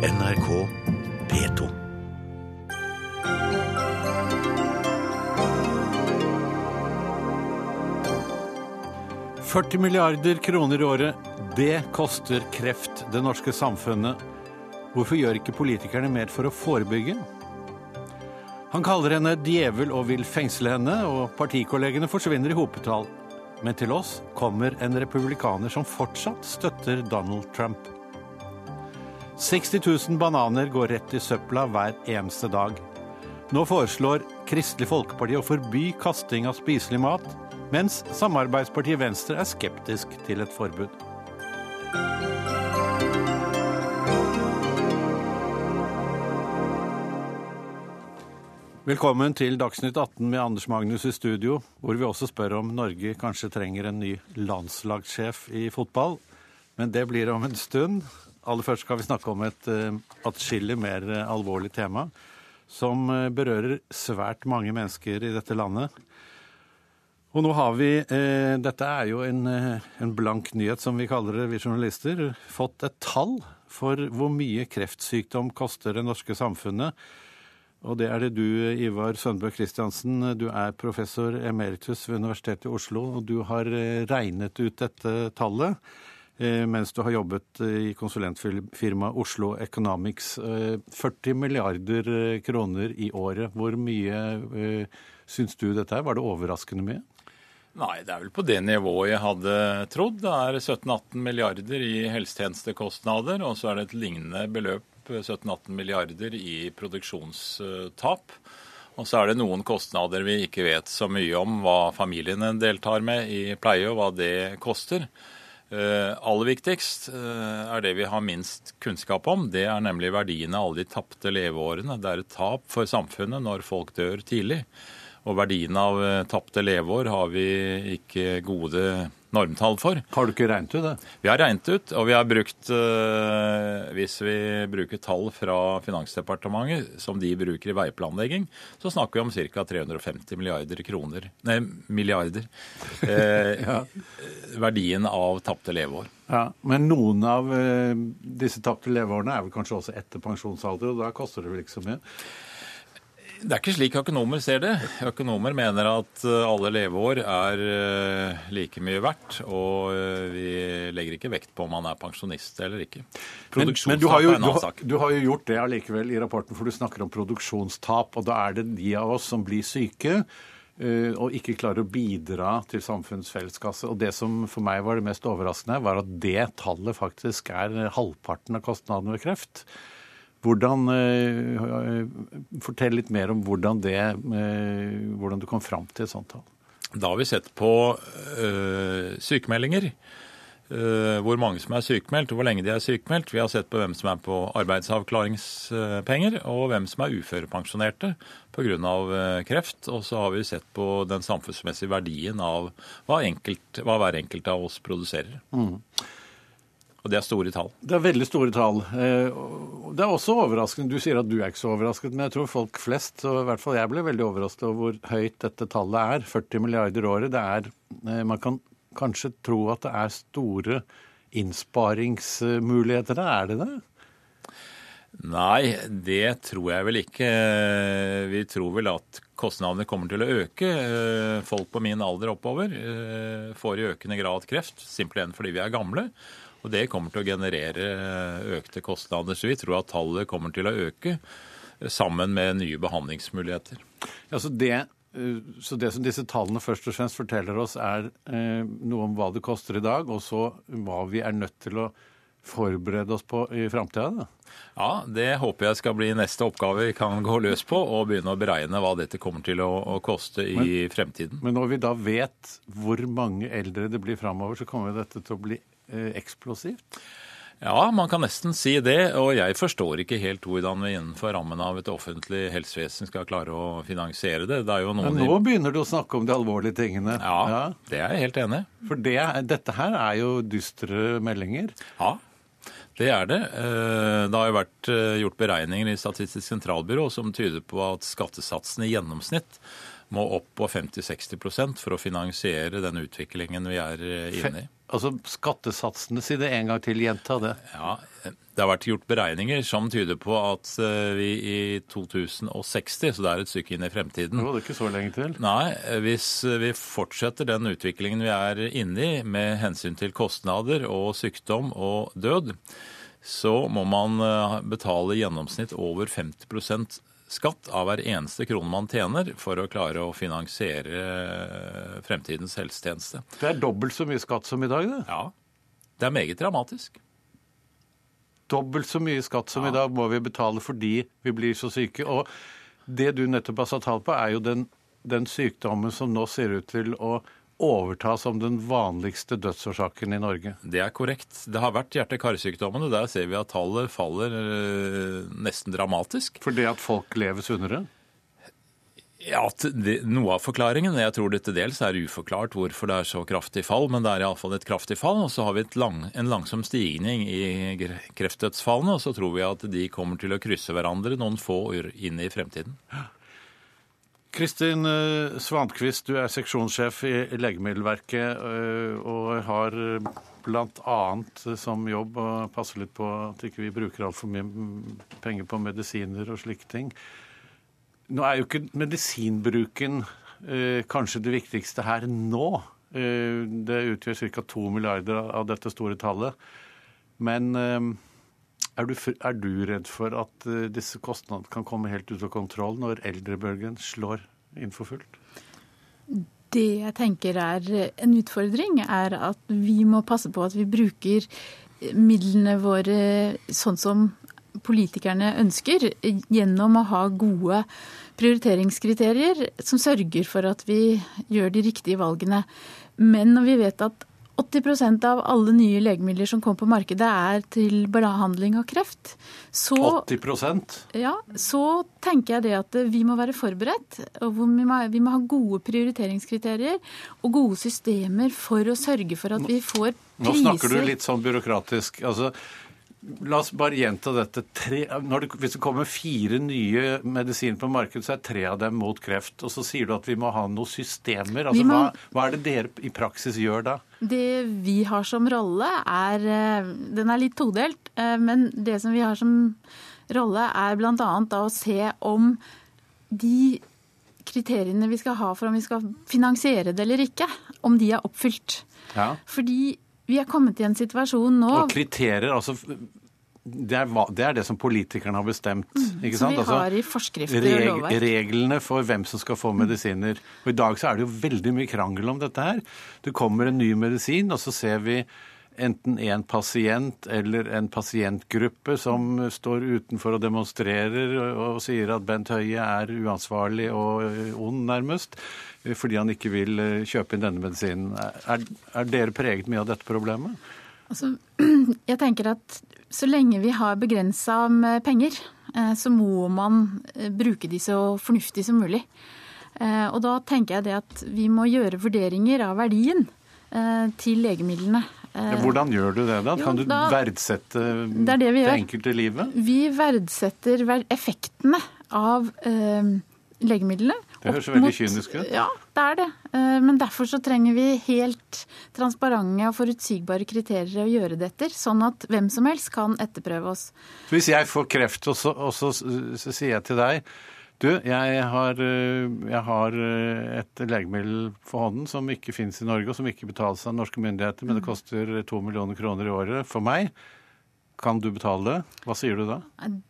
NRK P2. «40 milliarder kroner i året, det koster kreft det norske samfunnet. Hvorfor gjør ikke politikerne mer for å forebygge? Han kaller henne djevel og vil fengsle henne, og partikollegene forsvinner i hopetall. Men til oss kommer en republikaner som fortsatt støtter Donald Trump. 60 000 bananer går rett i søpla hver eneste dag. Nå foreslår Kristelig Folkeparti å forby kasting av spiselig mat, mens samarbeidspartiet Venstre er skeptisk til et forbud. Velkommen til Dagsnytt 18 med Anders Magnus i studio, hvor vi også spør om Norge kanskje trenger en ny landslagssjef i fotball. Men det blir om en stund. Aller først skal vi snakke om et uh, atskillig mer uh, alvorlig tema, som uh, berører svært mange mennesker i dette landet. Og nå har vi, dette er jo en, en blank nyhet, som vi kaller det, vi journalister, fått et tall for hvor mye kreftsykdom koster det norske samfunnet. Og det er det du, Ivar Sønbø Christiansen. Du er professor emeritus ved Universitetet i Oslo, og du har regnet ut dette tallet mens du har jobbet i konsulentfirmaet Oslo Economics. 40 milliarder kroner i året. Hvor mye syns du dette er? Var det overraskende mye? Nei, det er vel på det nivået jeg hadde trodd. Det er 17-18 milliarder i helsetjenestekostnader, og så er det et lignende beløp 17-18 milliarder i produksjonstap. Og så er det noen kostnader vi ikke vet så mye om hva familiene deltar med i pleie, og hva det koster. Uh, aller viktigst uh, er det vi har minst kunnskap om. Det er nemlig verdiene av alle de tapte leveårene. Det er et tap for samfunnet når folk dør tidlig. Og verdien av uh, tapte leveår har vi ikke gode normtall for. Har du ikke regnet ut det? Vi har regnet ut, og vi har brukt uh, Hvis vi bruker tall fra Finansdepartementet, som de bruker i veiplanlegging, så snakker vi om ca. 350 milliarder kroner Nei, milliarder. Uh, ja. Verdien av tapte leveår. Ja, Men noen av uh, disse tapte leveårene er vel kanskje også etter pensjonsalder, og da koster det vel ikke så mye? Det er ikke slik økonomer ser det. Økonomer mener at eh, alle leveår er eh, like mye verdt, og eh, vi legger ikke vekt på om man er pensjonist eller ikke. Men, men du, har jo, du, har, du, har jo, gjort det allikevel i rapporten, for du snakker om produksjonstap. Og da er det de av oss som blir syke og ikke klarer å bidra til samfunnets felleskasse. Og det som for meg var det mest overraskende, var at det tallet faktisk er halvparten av kostnadene ved kreft. Hvordan, fortell litt mer om hvordan, det, hvordan du kom fram til et sånt tall. Da har vi sett på øh, sykemeldinger. Øh, hvor mange som er sykemeldt, og hvor lenge de er sykemeldt. Vi har sett på hvem som er på arbeidsavklaringspenger, og hvem som er uførepensjonerte pga. kreft. Og så har vi sett på den samfunnsmessige verdien av hva, enkelt, hva hver enkelt av oss produserer. Mm. Og det er store tall. Det er veldig store tall. Det er også overraskende. Du sier at du er ikke så overrasket, men jeg tror folk flest, og i hvert fall jeg ble veldig overrasket over hvor høyt dette tallet er. 40 milliarder året. Det er Man kan kanskje tro at det er store innsparingsmuligheter der. Er det det? Nei, det tror jeg vel ikke. Vi tror vel at kostnadene kommer til å øke. Folk på min alder oppover får i økende grad kreft, simpelthen fordi vi er gamle. Og det kommer til å generere økte kostnader. Så vi tror at tallet kommer til å øke sammen med nye behandlingsmuligheter. Ja, så det så det som disse tallene først og fremst forteller oss, er eh, noe om hva det koster i dag, og så hva vi er nødt til å forberede oss på i framtida? Ja, det håper jeg skal bli neste oppgave vi kan gå løs på, og begynne å beregne hva dette kommer til å, å koste i men, fremtiden. Men når vi da vet hvor mange eldre det blir framover, så kommer dette til å bli eh, eksplosivt? Ja, man kan nesten si det. Og jeg forstår ikke helt hvordan vi innenfor rammen av et offentlig helsevesen skal klare å finansiere det. det Men nå begynner du å snakke om de alvorlige tingene. Ja, ja. det er jeg helt enig i. For det, dette her er jo dystre meldinger. Ja, det er det. Eh, det har jo vært eh, gjort beregninger i Statistisk sentralbyrå som tyder på at skattesatsen i gjennomsnitt må opp på 50-60% for å finansiere den utviklingen vi er eh, inne i. Altså skattesatsene, si det en gang til, gjenta det. Ja, Det har vært gjort beregninger som tyder på at eh, vi i 2060, så det er et stykke inn i fremtiden Det var det ikke så lenge til. Nei, hvis vi fortsetter den utviklingen vi er inne i med hensyn til kostnader og sykdom og død, så må man eh, betale i gjennomsnitt over 50 skatt av hver eneste krone man tjener, for å klare å finansiere eh, fremtidens helsetjeneste. Det er dobbelt så mye skatt som i dag, det. Ja, det er meget dramatisk. Dobbelt så mye skatt som i dag må vi betale fordi vi blir så syke. Og det du nettopp har satt tall på, er jo den, den sykdommen som nå ser ut til å overta som den vanligste dødsårsaken i Norge. Det er korrekt. Det har vært hjerte-karsykdommene. Der ser vi at tallet faller eh, nesten dramatisk. Fordi at folk lever sunnere? Ja, Noe av forklaringen jeg tror det til dels er uforklart hvorfor det er så kraftig fall, men det er iallfall et kraftig fall. Og så har vi lang, en langsom stigning i kreftdødsfallene, og så tror vi at de kommer til å krysse hverandre noen få år inn i fremtiden. Kristin eh, Svankvist, du er seksjonssjef i Legemiddelverket eh, og har bl.a. som jobb å passe litt på at ikke vi bruker altfor mye penger på medisiner og slike ting. Nå er jo ikke medisinbruken eh, kanskje det viktigste her nå. Det utgjør ca. 2 milliarder av dette store tallet. Men er du, er du, redd for at uh, disse kostnadene kan komme helt ut av kontroll når eldrebølgen slår inn for fullt? Det jeg tenker er en utfordring, er at vi må passe på at vi bruker midlene våre sånn som politikerne ønsker, gjennom å ha gode prioriteringskriterier som sørger for at vi gjør de riktige valgene. Men når vi vet at 80% av alle nye legemidler som kommer på markedet, er til behandling av kreft. Så, 80% Ja, så tenker jeg det at vi må være forberedt. og vi må, vi må ha gode prioriteringskriterier og gode systemer for å sørge for at vi får priser Nå snakker du litt sånn byråkratisk. altså La oss bare gjenta dette. Tre, det, hvis det kommer fire nye medisiner på markedet, så er tre av dem mot kreft. Og så sier du at vi må ha noen systemer. Altså, må, hva, hva, er det dere i praksis gjør da? Det vi har som rolle, er eh, Den er litt todelt. Eh, men det som vi har som rolle, er bl.a. å se om de kriteriene vi skal ha for om vi skal finansiere det eller ikke, om de er oppfylt. Ja. Fordi vi er kommet i en situasjon nå Og kriterier, altså det er, det er, det som politikerne har bestemt. Mm, ikke sant? Som vi har i forskrifter reg, og lovverk. Reglene for hvem som skal få medisiner. Og I dag så er det jo veldig mye krangel om dette her. Det kommer en ny medisin, og så ser vi enten en pasient eller en pasientgruppe som står utenfor og demonstrerer og sier at Bent Høie er uansvarlig og ond, nærmest, fordi han ikke vil eh, kjøpe inn denne medisinen. Er, er dere preget mye av dette problemet? Altså, jeg tenker at så lenge vi har begrensa med penger, eh, så må man eh, bruke de så fornuftig som mulig. Og da tenker jeg det at vi må gjøre vurderinger av verdien til legemidlene. Hvordan gjør du det, da? Kan du da, verdsette det, det, det enkelte livet? Vi verdsetter effektene av eh, legemidlene. Det høres veldig kynisk ut. Ja, det er det. Eh, men derfor så trenger vi helt transparente og forutsigbare kriterier å gjøre det etter, sånn at hvem som helst kan etterprøve oss. Hvis jeg får kreft, og så, og så, så sier jeg til deg du, jeg har, eh, jeg har, eh, et legemiddel for hånden som ikke finnes i Norge, og som ikke betales av norske myndigheter, men det mm. koster to millioner kroner i året for meg. Kan du betale det? Hva sier du da?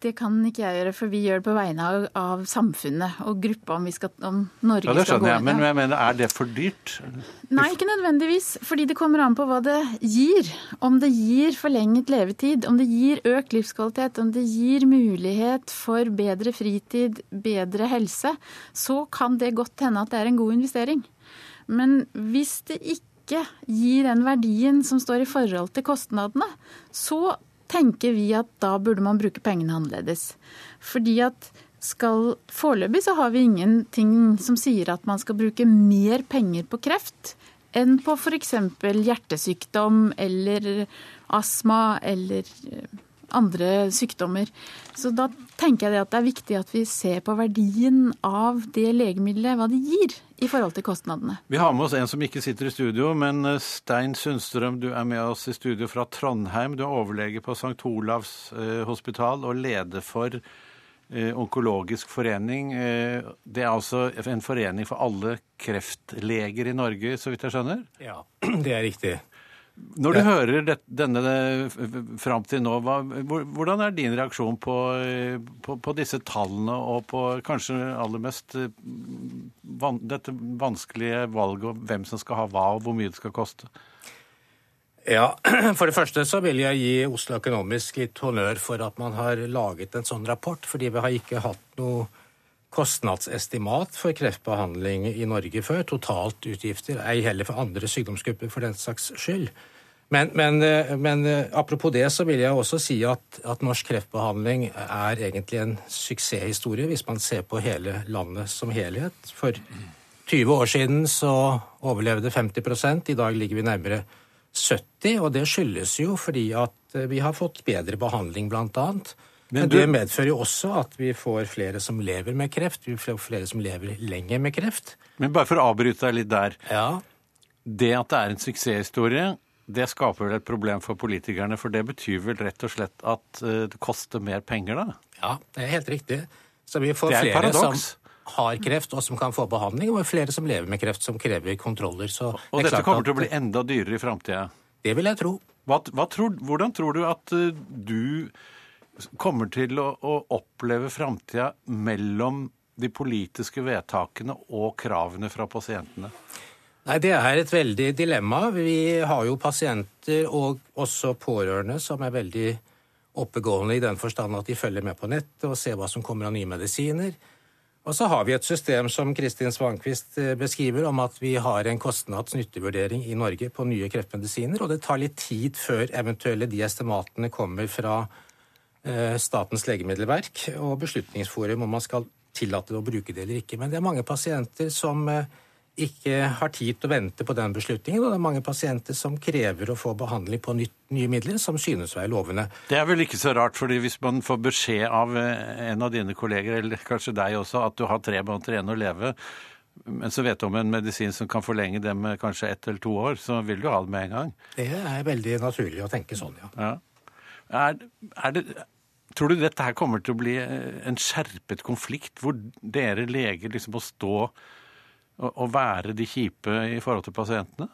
Det kan ikke jeg gjøre, for vi gjør det på vegne av, av samfunnet og gruppa om, vi skal, om Norge ja, det skjønner jeg, men jeg mener, er det for dyrt? Nei, ikke nødvendigvis. Fordi det kommer an på hva det gir. Om det gir forlenget levetid, om det gir økt livskvalitet, om det gir mulighet for bedre fritid, bedre helse, så kan det godt hende at det er en god investering. Men hvis det ikke gir den verdien som står i forhold til kostnadene, så tenker vi at da burde man bruke pengene annerledes. Fordi at skal Foreløpig så har vi ingenting som sier at man skal bruke mer penger på kreft enn på f.eks. hjertesykdom eller astma eller andre sykdommer. Så da tenker jeg at det er viktig at vi ser på verdien av det legemiddelet, hva det gir, i forhold til kostnadene. Vi har med oss en som ikke sitter i studio, men eh, Stein Sundstrøm, du er med oss i studio fra Trondheim. Du er overlege på St. Olavs eh, hospital og leder for eh, Onkologisk forening. Det er altså en forening for alle kreftleger i Norge, så vidt jeg skjønner? Ja, det er riktig. Når du hører det, denne fram til nå, hva, hvordan er din reaksjon på, på, på, disse tallene og på kanskje aller mest van, dette vanskelige valget om hvem som skal ha hva og hvor mye det skal koste? Ja, For det første så vil jeg gi Oslo Økonomisk litt honnør for at man har laget en sånn rapport, fordi vi har ikke hatt noe kostnadsestimat for kreftbehandling i Norge før. Totalt utgifter, ei heller for andre sykdomsgrupper for den saks skyld. Men, men, men, apropos det, så vil jeg også si at, at, norsk kreftbehandling er egentlig en suksesshistorie, hvis man ser på hele landet som helhet. For 20 år siden så overlevde 50 i dag ligger vi nærmere 70 og det skyldes jo fordi at vi har fått bedre behandling, blant annet. Men, du... det medfører jo også at vi får flere som lever med kreft. Vi får flere som lever lenger med kreft. Men bare for å avbryte deg litt der. Ja. Det at det er en suksesshistorie, det skaper vel et problem for politikerne? For det betyr vel rett og slett at eh, det koster mer penger, da? Ja, det er helt riktig. Så vi får flere som har kreft og som kan få behandling, og flere som lever med kreft som krever kontroller. Så og dette kommer til å bli enda dyrere i framtida? Det vil jeg tro. Hva, hva tror, hvordan tror du at eh, du kommer til å, å oppleve framtida mellom de politiske vedtakene og kravene fra pasientene? Nei, Det er et veldig dilemma. Vi har jo pasienter og også pårørende som er veldig oppegående i den forstand at de følger med på nettet og ser hva som kommer av nye medisiner. Og så har vi et system som Kristin Svankvist eh, beskriver, om at vi har en kostnads-nyttevurdering i Norge på nye kreftmedisiner, og det tar litt tid før eventuelle de estimatene kommer fra Statens legemiddelverk og Beslutningsforum om man skal tillate å bruke det eller ikke. Men det er mange pasienter som eh, ikke har tid til å vente på den beslutningen, og det er mange pasienter som krever å få behandling på nytt, nye midler, som synes å være lovende. Det er vel ikke så rart, fordi hvis man får beskjed av eh, en av dine kolleger, eller kanskje deg også, at du har tre måneder igjen å leve, men så vet du om en medisin som kan forlenge det med kanskje ett eller to år, så vil du ha det med en gang. Det er veldig naturlig å tenke sånn, ja. ja. Er, er det, tror du dette her kommer til å bli eh, en skjerpet konflikt, hvor dere leger liksom må stå og, og være de kjipe i forhold til pasientene?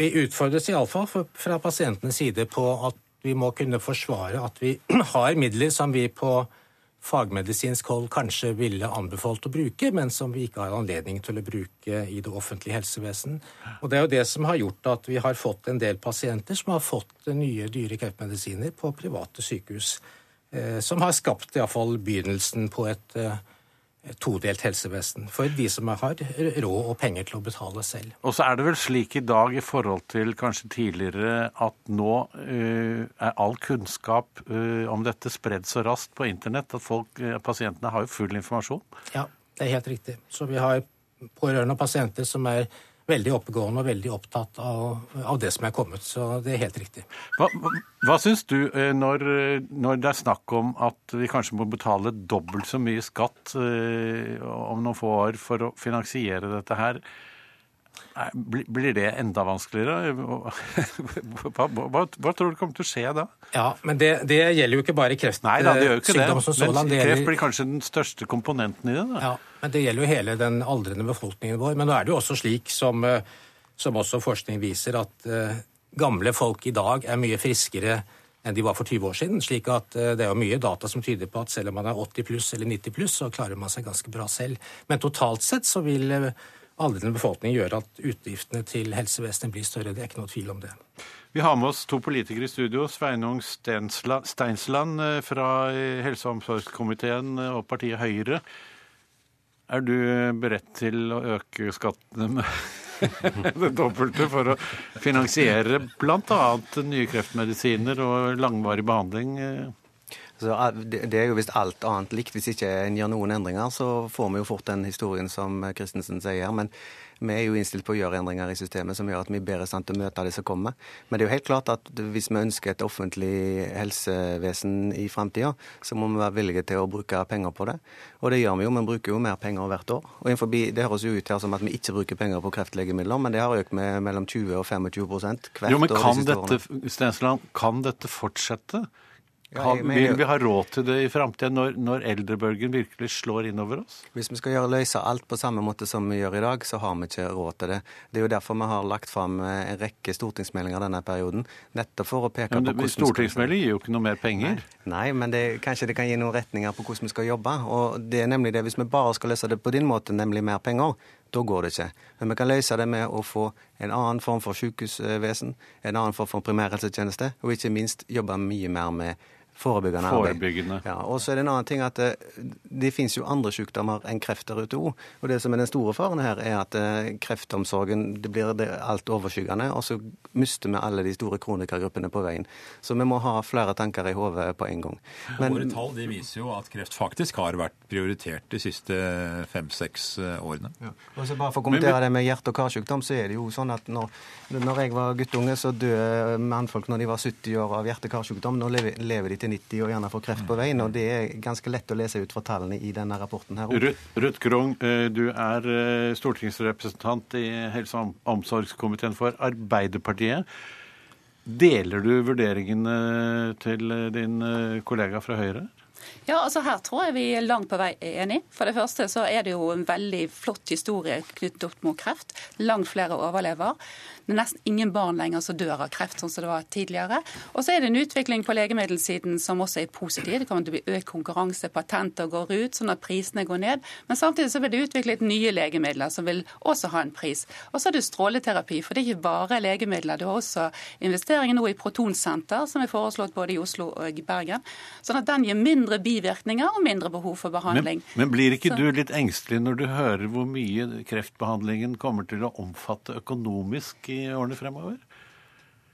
Vi utfordres iallfall fra pasientenes side på at vi må kunne forsvare at vi har midler som vi på fagmedisinsk hold kanskje ville anbefalt å bruke, men som vi ikke har anledning til å bruke i det offentlige helsevesen. Og Det er jo det som har gjort at vi har fått en del pasienter som har fått nye, dyre kreftmedisiner på private sykehus. Eh, som har skapt iallfall begynnelsen på et eh, todelt helsevesen for de som har råd og penger til å betale selv. Og så er det vel slik i dag i forhold til kanskje tidligere at nå uh, er all kunnskap uh, om dette spredd så raskt på internett at folk, uh, pasientene har jo full informasjon? Ja, det er helt riktig. Så vi har pårørende og pasienter som er veldig oppegående og veldig opptatt av, av, det som er kommet. Så det er helt riktig. Hva, hva, hva syns du eh, når, når, det er snakk om at vi kanskje må betale dobbelt så mye skatt eh, om noen få år for å finansiere dette her? Blir det enda vanskeligere? Hva, hva, hva, tror du kommer til å skje da? Ja, men Det, det gjelder jo ikke bare kreft. Nei, da, det gjør ikke det. Men kreft blir kanskje den største komponenten i det? da? Ja, men Det gjelder jo hele den aldrende befolkningen vår. Men nå er det jo også slik, som, eh, som også forskning viser, at uh, gamle folk i dag er mye friskere enn de var for 20 år siden. slik at uh, Det er jo mye data som tyder på at selv om man er 80 pluss eller 90 pluss, så klarer man seg ganske bra selv. Men totalt sett så vil aldrende befolkning gjør at utgiftene til helsevesenet blir større. Det er ikke noe tvil om det. Vi har med oss to politikere i studio. Sveinung Steinsland fra helse- og omsorgskomiteen og partiet Høyre. Er du beredt til å øke skattene med det dobbelte for å finansiere bl.a. nye kreftmedisiner og langvarig behandling? Så Det er jo visst alt annet likt. Hvis ikke en gjør noen endringer, så får vi jo fort den historien som Christensen sier. Men vi er jo innstilt på å gjøre endringer i systemet som gjør at vi er bedre i stand til å møte det som kommer. Men det er jo helt klart at hvis vi ønsker et offentlig helsevesen i framtida, så må vi være villige til å bruke penger på det. Og det gjør vi jo. Vi bruker jo mer penger hvert år. Og innenfor, Det høres jo ut her som at vi ikke bruker penger på kreftlegemidler, men det har økt med mellom 20 og 25 hvert år. Jo, men kan de dette, Stensland, kan dette fortsette? Ja, vil vi ha råd til det i framtida, når, når, eldrebølgen virkelig slår innover oss? Hvis vi skal gjøre, løse alt på samme måte som vi gjør i dag, så har vi ikke råd til det. Det er jo derfor vi har lagt fram eh, en rekke stortingsmeldinger denne perioden. Nettopp for å peke men, på hvordan Stortingsmelding gir jo ikke noe mer penger. Nei, Nei men det, kanskje det kan gi noen retninger på hvordan vi skal jobbe. Og det er nemlig det, Hvis vi bare skal løse det på din måte, nemlig mer penger, da går det ikke. Men vi kan løse det med å få en annen form for sykehusvesen, en annen form for primærhelsetjeneste, og ikke minst jobbe mye mer med Forebyggende arbeid. Forebyggende. Ja, og så er det en annen ting at det, eh, det finnes jo andre sykdommer enn kreft der ute òg. Og det som er den store faren her, er at eh, kreftomsorgen det blir det alt overskyggende, og så mister vi alle de store kronikergruppene på veien. Så vi må ha flere tanker i hodet på en gang. Men, Våre tall de viser jo at kreft faktisk har vært prioritert de siste fem-seks eh, årene. Ja. Og så bare For å kommentere det med hjerte- og karsykdom, så er det jo sånn at når, når jeg var guttunge, så døde mannfolk når de var 70 år av hjerte- og karsykdom. Nå lever, lever de til 90 og gjerne får kreft på veien. og Det er ganske lett å lese ut fra tallene i denne rapporten. her. Ruth Grung, eh, du er eh, stortingsrepresentant i helse- og omsorgskomiteen for Arbeiderpartiet. Deler du vurderingene til din eh, kollega fra Høyre? Ja, altså Her tror jeg vi er langt på vei enige. For det første så er det jo en veldig flott historie knyttet opp mot kreft. Langt flere overlever. Det er nesten ingen barn lenger som dør av kreft, sånn som det var tidligere. Og så er det en utvikling på legemiddelsiden som også er positiv. Det kommer til å bli økt konkurranse, patenter går ut, sånn at prisene går ned. Men samtidig så vil det utviklet nye legemidler som vil også ha en pris. Og så er det stråleterapi, for det er ikke bare legemidler. Det er også investeringer nå i protonsenter, som er foreslått både i Oslo og i Bergen. Sånn at den gir mindre bivirkninger og mindre behov for behandling. Men, men blir ikke så... du litt engstelig når du hører hvor mye kreftbehandlingen kommer til å omfatte økonomisk i årene fremover?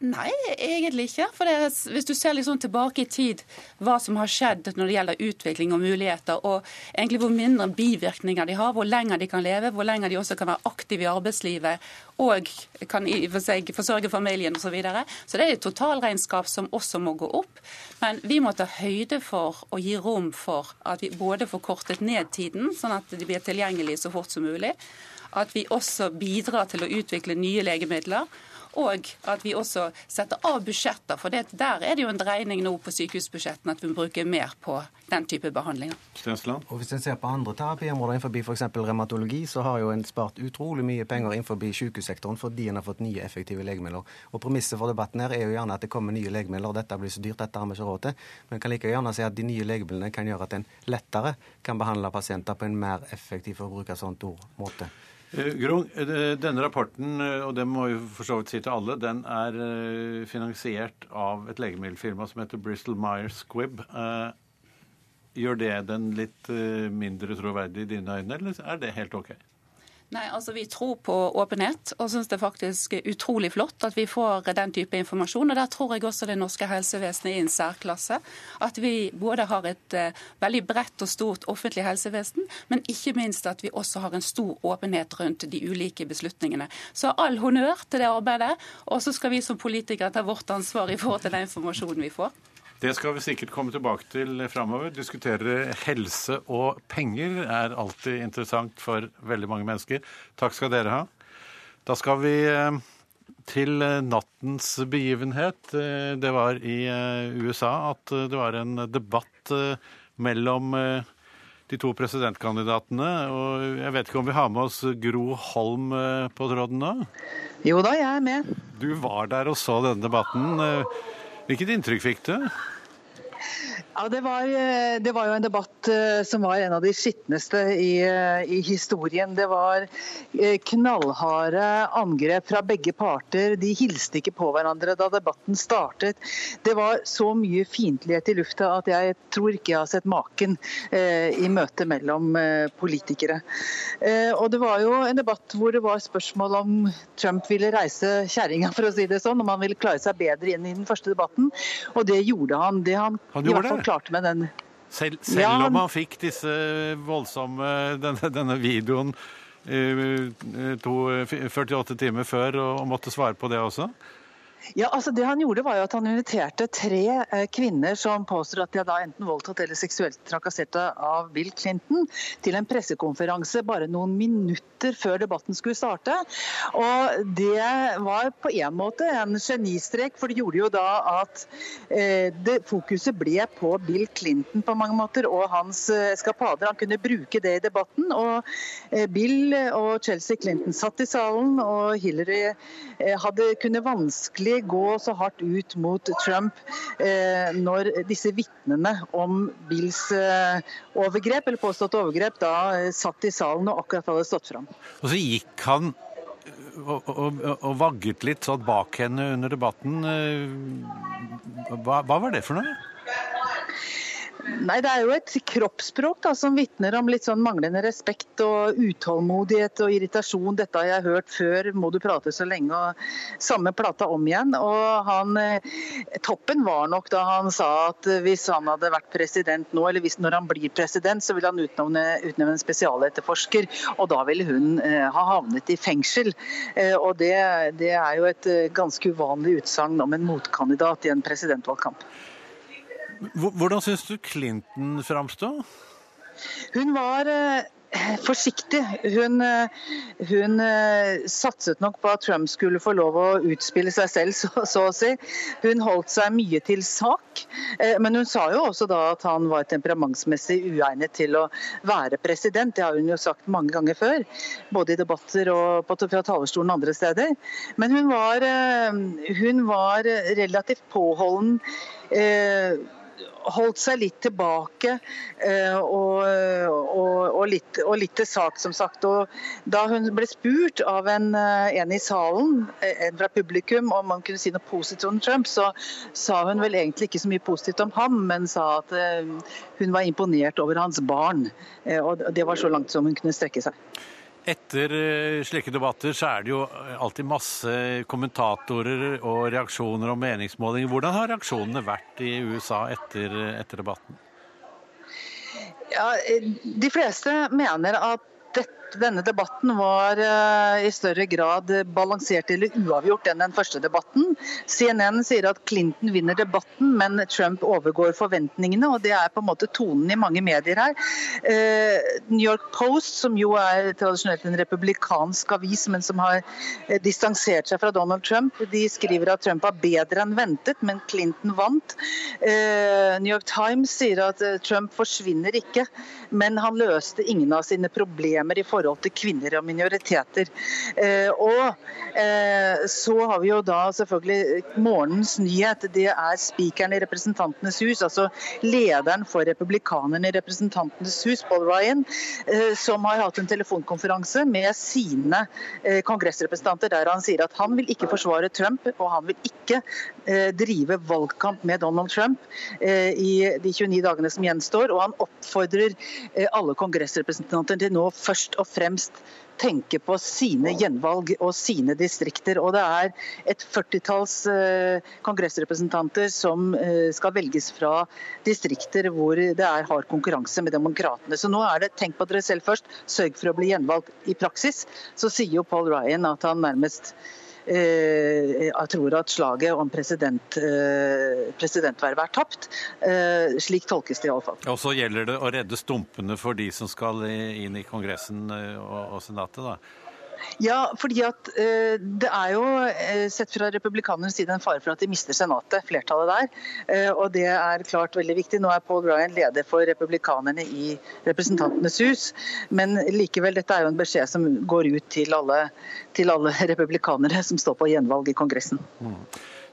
Nei, egentlig ikke. For er, Hvis du ser liksom tilbake i tid, hva som har skjedd når det gjelder utvikling og muligheter, og egentlig hvor mindre bivirkninger de har, hvor lenger de kan leve, hvor lenger de også kan være aktive i arbeidslivet og kan for seg forsørge familien osv. Så, videre. så det er et totalregnskap som også må gå opp. Men vi må ta høyde for å gi rom for at vi både får kortet ned tiden, sånn at de blir tilgjengelige så fort som mulig at vi også bidrar til å utvikle nye legemidler. Og at vi også setter av budsjetter. For det, der er det jo en dreining nå på sykehusbudsjettene at vi bruker mer på den type behandlinger. Stensland? Og Hvis en ser på andre terapiområder innenfor f.eks. revmatologi, så har jo en spart utrolig mye penger innenfor sykehussektoren fordi en har fått nye effektive legemidler. Og Premisset for debatten her er jo gjerne at det kommer nye legemidler. og Dette blir så dyrt, dette har vi ikke råd til. Men kan like gjerne si at de nye legemidlene kan gjøre at en lettere kan behandle pasienter på en mer effektiv for å bruke sånt ord, måte. Eh, Grung, eh, denne rapporten, eh, og det må vi for så vidt si til alle, den er finansiert av et legemiddelfirma som heter Bristol Myers Squibb. Gjør det den litt mindre troverdig i dine øyne, eller er det helt OK? Nei, altså Vi tror på åpenhet og syns det er faktisk utrolig flott at vi får den type informasjon. og Der tror jeg også det norske helsevesenet er i en særklasse. At vi både har et uh, veldig bredt og stort offentlig helsevesen, men ikke minst at vi også har en stor åpenhet rundt de ulike beslutningene. Så all honnør til det arbeidet. Og så skal vi som politikere ta vårt ansvar i forhold til den informasjonen vi får. Det skal vi sikkert komme tilbake til framover. Diskutere helse og penger er alltid interessant for veldig mange mennesker. Takk skal dere ha. Da skal vi eh, til nattens begivenhet. Eh, det var i eh, USA at det var en debatt mellom de to presidentkandidatene. Og jeg vet ikke om vi har med oss Gro Holm på tråden nå? Jo da, jeg er med. Du var der og så denne debatten. Hvilket inntrykk fikk du? Ja, det var, eh, det var, jo en debatt eh, som var en av de skitneste i, eh, i, historien. Det var knallharde angrep fra begge parter. De hilste ikke på hverandre da debatten startet. Det var så mye fiendtlighet i lufta at jeg tror ikke jeg har sett maken i møte mellom politikere. Og Det var jo en debatt hvor det var spørsmål om Trump ville reise kjerringa, for å si det sånn. Om han ville klare seg bedre inn i den første debatten. Og det gjorde han. Det han, han gjorde det? Klarte med den Selv, selv Ja, om han fikk disse voldsomme Denne, denne videoen eh, to, 48 timer før og, og måtte svare på det også? Ja, altså Det han gjorde, var jo at han inviterte tre eh, kvinner som påstår at de er da enten voldtatt eller seksuelt trakassert av Bill Clinton, til en pressekonferanse bare noen minutter før debatten skulle starte. Og Det var på en måte en genistrek, for det gjorde jo da at eh, det, fokuset ble på Bill Clinton på mange måter, og hans eh, eskapader. Han kunne bruke det i debatten. og Bill og Chelsea Clinton satt i salen, og Hillary hadde kunne vanskelig gå så hardt ut mot Trump eh, når disse vitnene om Bills eh, overgrep, eller påstått overgrep, da eh, satt i salen og akkurat hadde stått fram. Og så gikk han og, og, og vagget litt sånn bak henne under debatten. Eh, Hva, hva var det for noe? Nei, Det er jo et kroppsspråk da, som vitner om litt sånn manglende respekt og utålmodighet og irritasjon. Dette har jeg hørt før, må du prate så lenge, og samme plata om igjen. Og han, eh, Toppen var nok da han sa at hvis han hadde vært president nå, eller hvis når han blir president, så vil han utnevne, utnevne en spesialetterforsker, og da ville hun eh, ha havnet i fengsel. Eh, og det, det er jo et eh, ganske uvanlig utsagn om en motkandidat i en presidentvalgkamp. Hvor- Hvordan syns du Clinton framsto? Hun var eh, forsiktig. Hun, eh, hun eh, satset nok på at Trump skulle få lov å utspille seg selv, så, så å si. Hun holdt seg mye til sak, men hun sa jo også da at han var temperamentsmessig uegnet til å være president. Det har hun jo sagt mange ganger før, både i debatter og på, fra talerstolen andre steder. Men hun var, hun var relativt påholden. Eh, holdt seg litt tilbake eh, og, og, og, litt, og litt til sak, som sagt. Og da hun ble spurt av en, eh, en i salen, eh, en fra publikum, om man kunne si noe positivt om Trump, så sa hun vel egentlig ikke så mye positivt om ham, men sa at hun var imponert over hans barn. Og det var så langt som hun kunne strekke seg. Etter eh, slike debatter så er det jo alltid masse kommentatorer og reaksjoner og meningsmålinger. Hvordan har reaksjonene vært i USA etter, etter debatten? Ja, de fleste mener at dette, denne debatten var uh, i større grad balansert eller uavgjort enn den første debatten. CNN sier at Clinton vinner debatten, men Trump overgår forventningene. og Det er på en måte tonen i mange medier her. Uh, New York Post, som jo er tradisjonelt en republikansk avis, men som har uh, distansert seg fra Donald Trump, de skriver at Trump var bedre enn ventet, men Clinton vant. New York Times sier at Trump forsvinner ikke, men han løste ingen av sine problemer i forhold til kvinner og minoriteter. Eh, og eh, så har vi jo da selvfølgelig morgenens nyhet. Det er spikeren i Representantenes hus, altså lederen for republikanerne i Representantenes hus, Paul Ryan, eh, som har hatt en telefonkonferanse med sine kongressrepresentanter der han sier at han vil ikke forsvare Trump, og han vil ikke drive valgkamp med Donald Trump i de 29 dagene som gjenstår. Og han oppfordrer alle kongressrepresentanter til nå først og fremst tenke på sine gjenvalg og sine distrikter. Og det er et 40-talls eh, kongressrepresentanter som eh, skal velges fra distrikter hvor det er hard konkurranse med demokratene. Så nå er det tenk på dere selv først, sørg for å bli gjenvalgt. I praksis så sier jo Paul Ryan at han nærmest jeg tror at slaget om president, eh, presidentvervet er tapt. Eh, slik tolkes det iallfall. Og så gjelder det å redde stumpene for de som skal inn i Kongressen eh, og, og Senatet, da. Ja, fordi at eh, det er jo eh, sett fra republikanernes side en fare for at de mister Senatet, flertallet der. Eh, og det er klart veldig viktig. Nå er Paul Ryan leder for republikanerne i Representantenes hus. Men likevel, dette er jo en beskjed som går ut til alle, til alle republikanere som står på gjenvalg i Kongressen.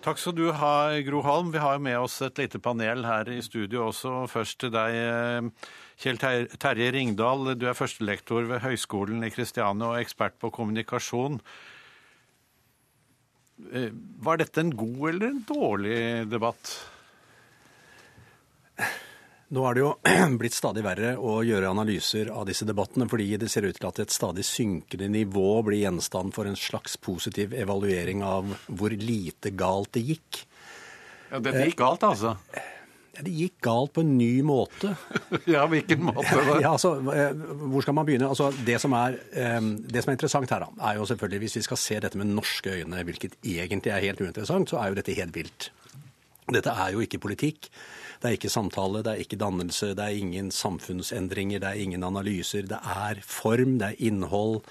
Takk skal du ha, Gro Holm. Vi har jo med oss et lite panel her i studio også. Først til deg, Kjell Terje Ringdal. Du er førstelektor ved Høgskolen i Kristiania og ekspert på kommunikasjon. Eh, Var dette en god eller en dårlig debatt? Nå er det jo blitt stadig verre å gjøre analyser av disse debattene, fordi det ser ut til at et stadig synkende nivå blir gjenstand for en slags positiv evaluering av hvor lite galt det gikk. Ja, Dette gikk galt, altså. Det gikk galt på en ny måte. ja, hvilken måte da? Ja, altså, eh, hvor skal man begynne? Altså, det, som er, eh, det som er interessant her, da, er jo selvfølgelig hvis vi skal se dette med norske øyne, hvilket egentlig er helt uinteressant, så er jo dette helt vilt. Dette er jo ikke politikk. Det er ikke samtale, det er ikke dannelse, det er ingen samfunnsendringer, det er ingen analyser. Det er form, det er innhold,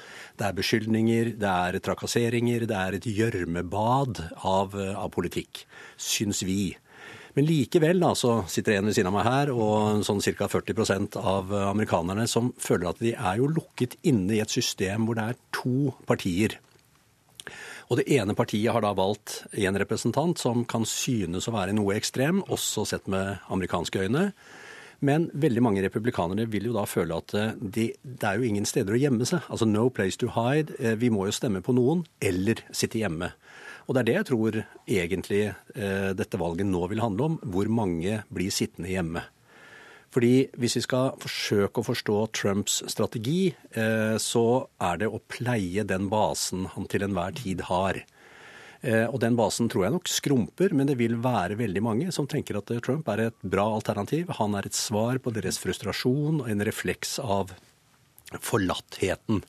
det er beskyldninger, det er trakasseringer. Det er et gjørmebad av, av politikk, syns vi. Men likevel da, så sitter en ved siden av meg her, og sånn ca. 40% av amerikanerne som føler at de er jo lukket inne i et system hvor det er to partier. Og det ene partiet har da valgt en representant som kan synes å være noe ekstrem, også sett med amerikanske øyne. Men veldig mange republikanere vil jo da føle at de, det er jo ingen steder å gjemme seg. Altså no place to hide. Eh, vi må jo stemme på noen, eller sitte hjemme. Og det er det jeg tror egentlig eh, dette valget nå vil handle om. Hvor mange blir sittende hjemme. Fordi hvis vi skal forsøke å forstå Trumps strategi, eh, så er det å pleie den basen han til enhver tid har. Eh, og den basen tror jeg nok skrumper, men det vil være veldig mange som tenker at Trump er et bra alternativ. Han er et svar på deres frustrasjon og en refleks av forlattheten.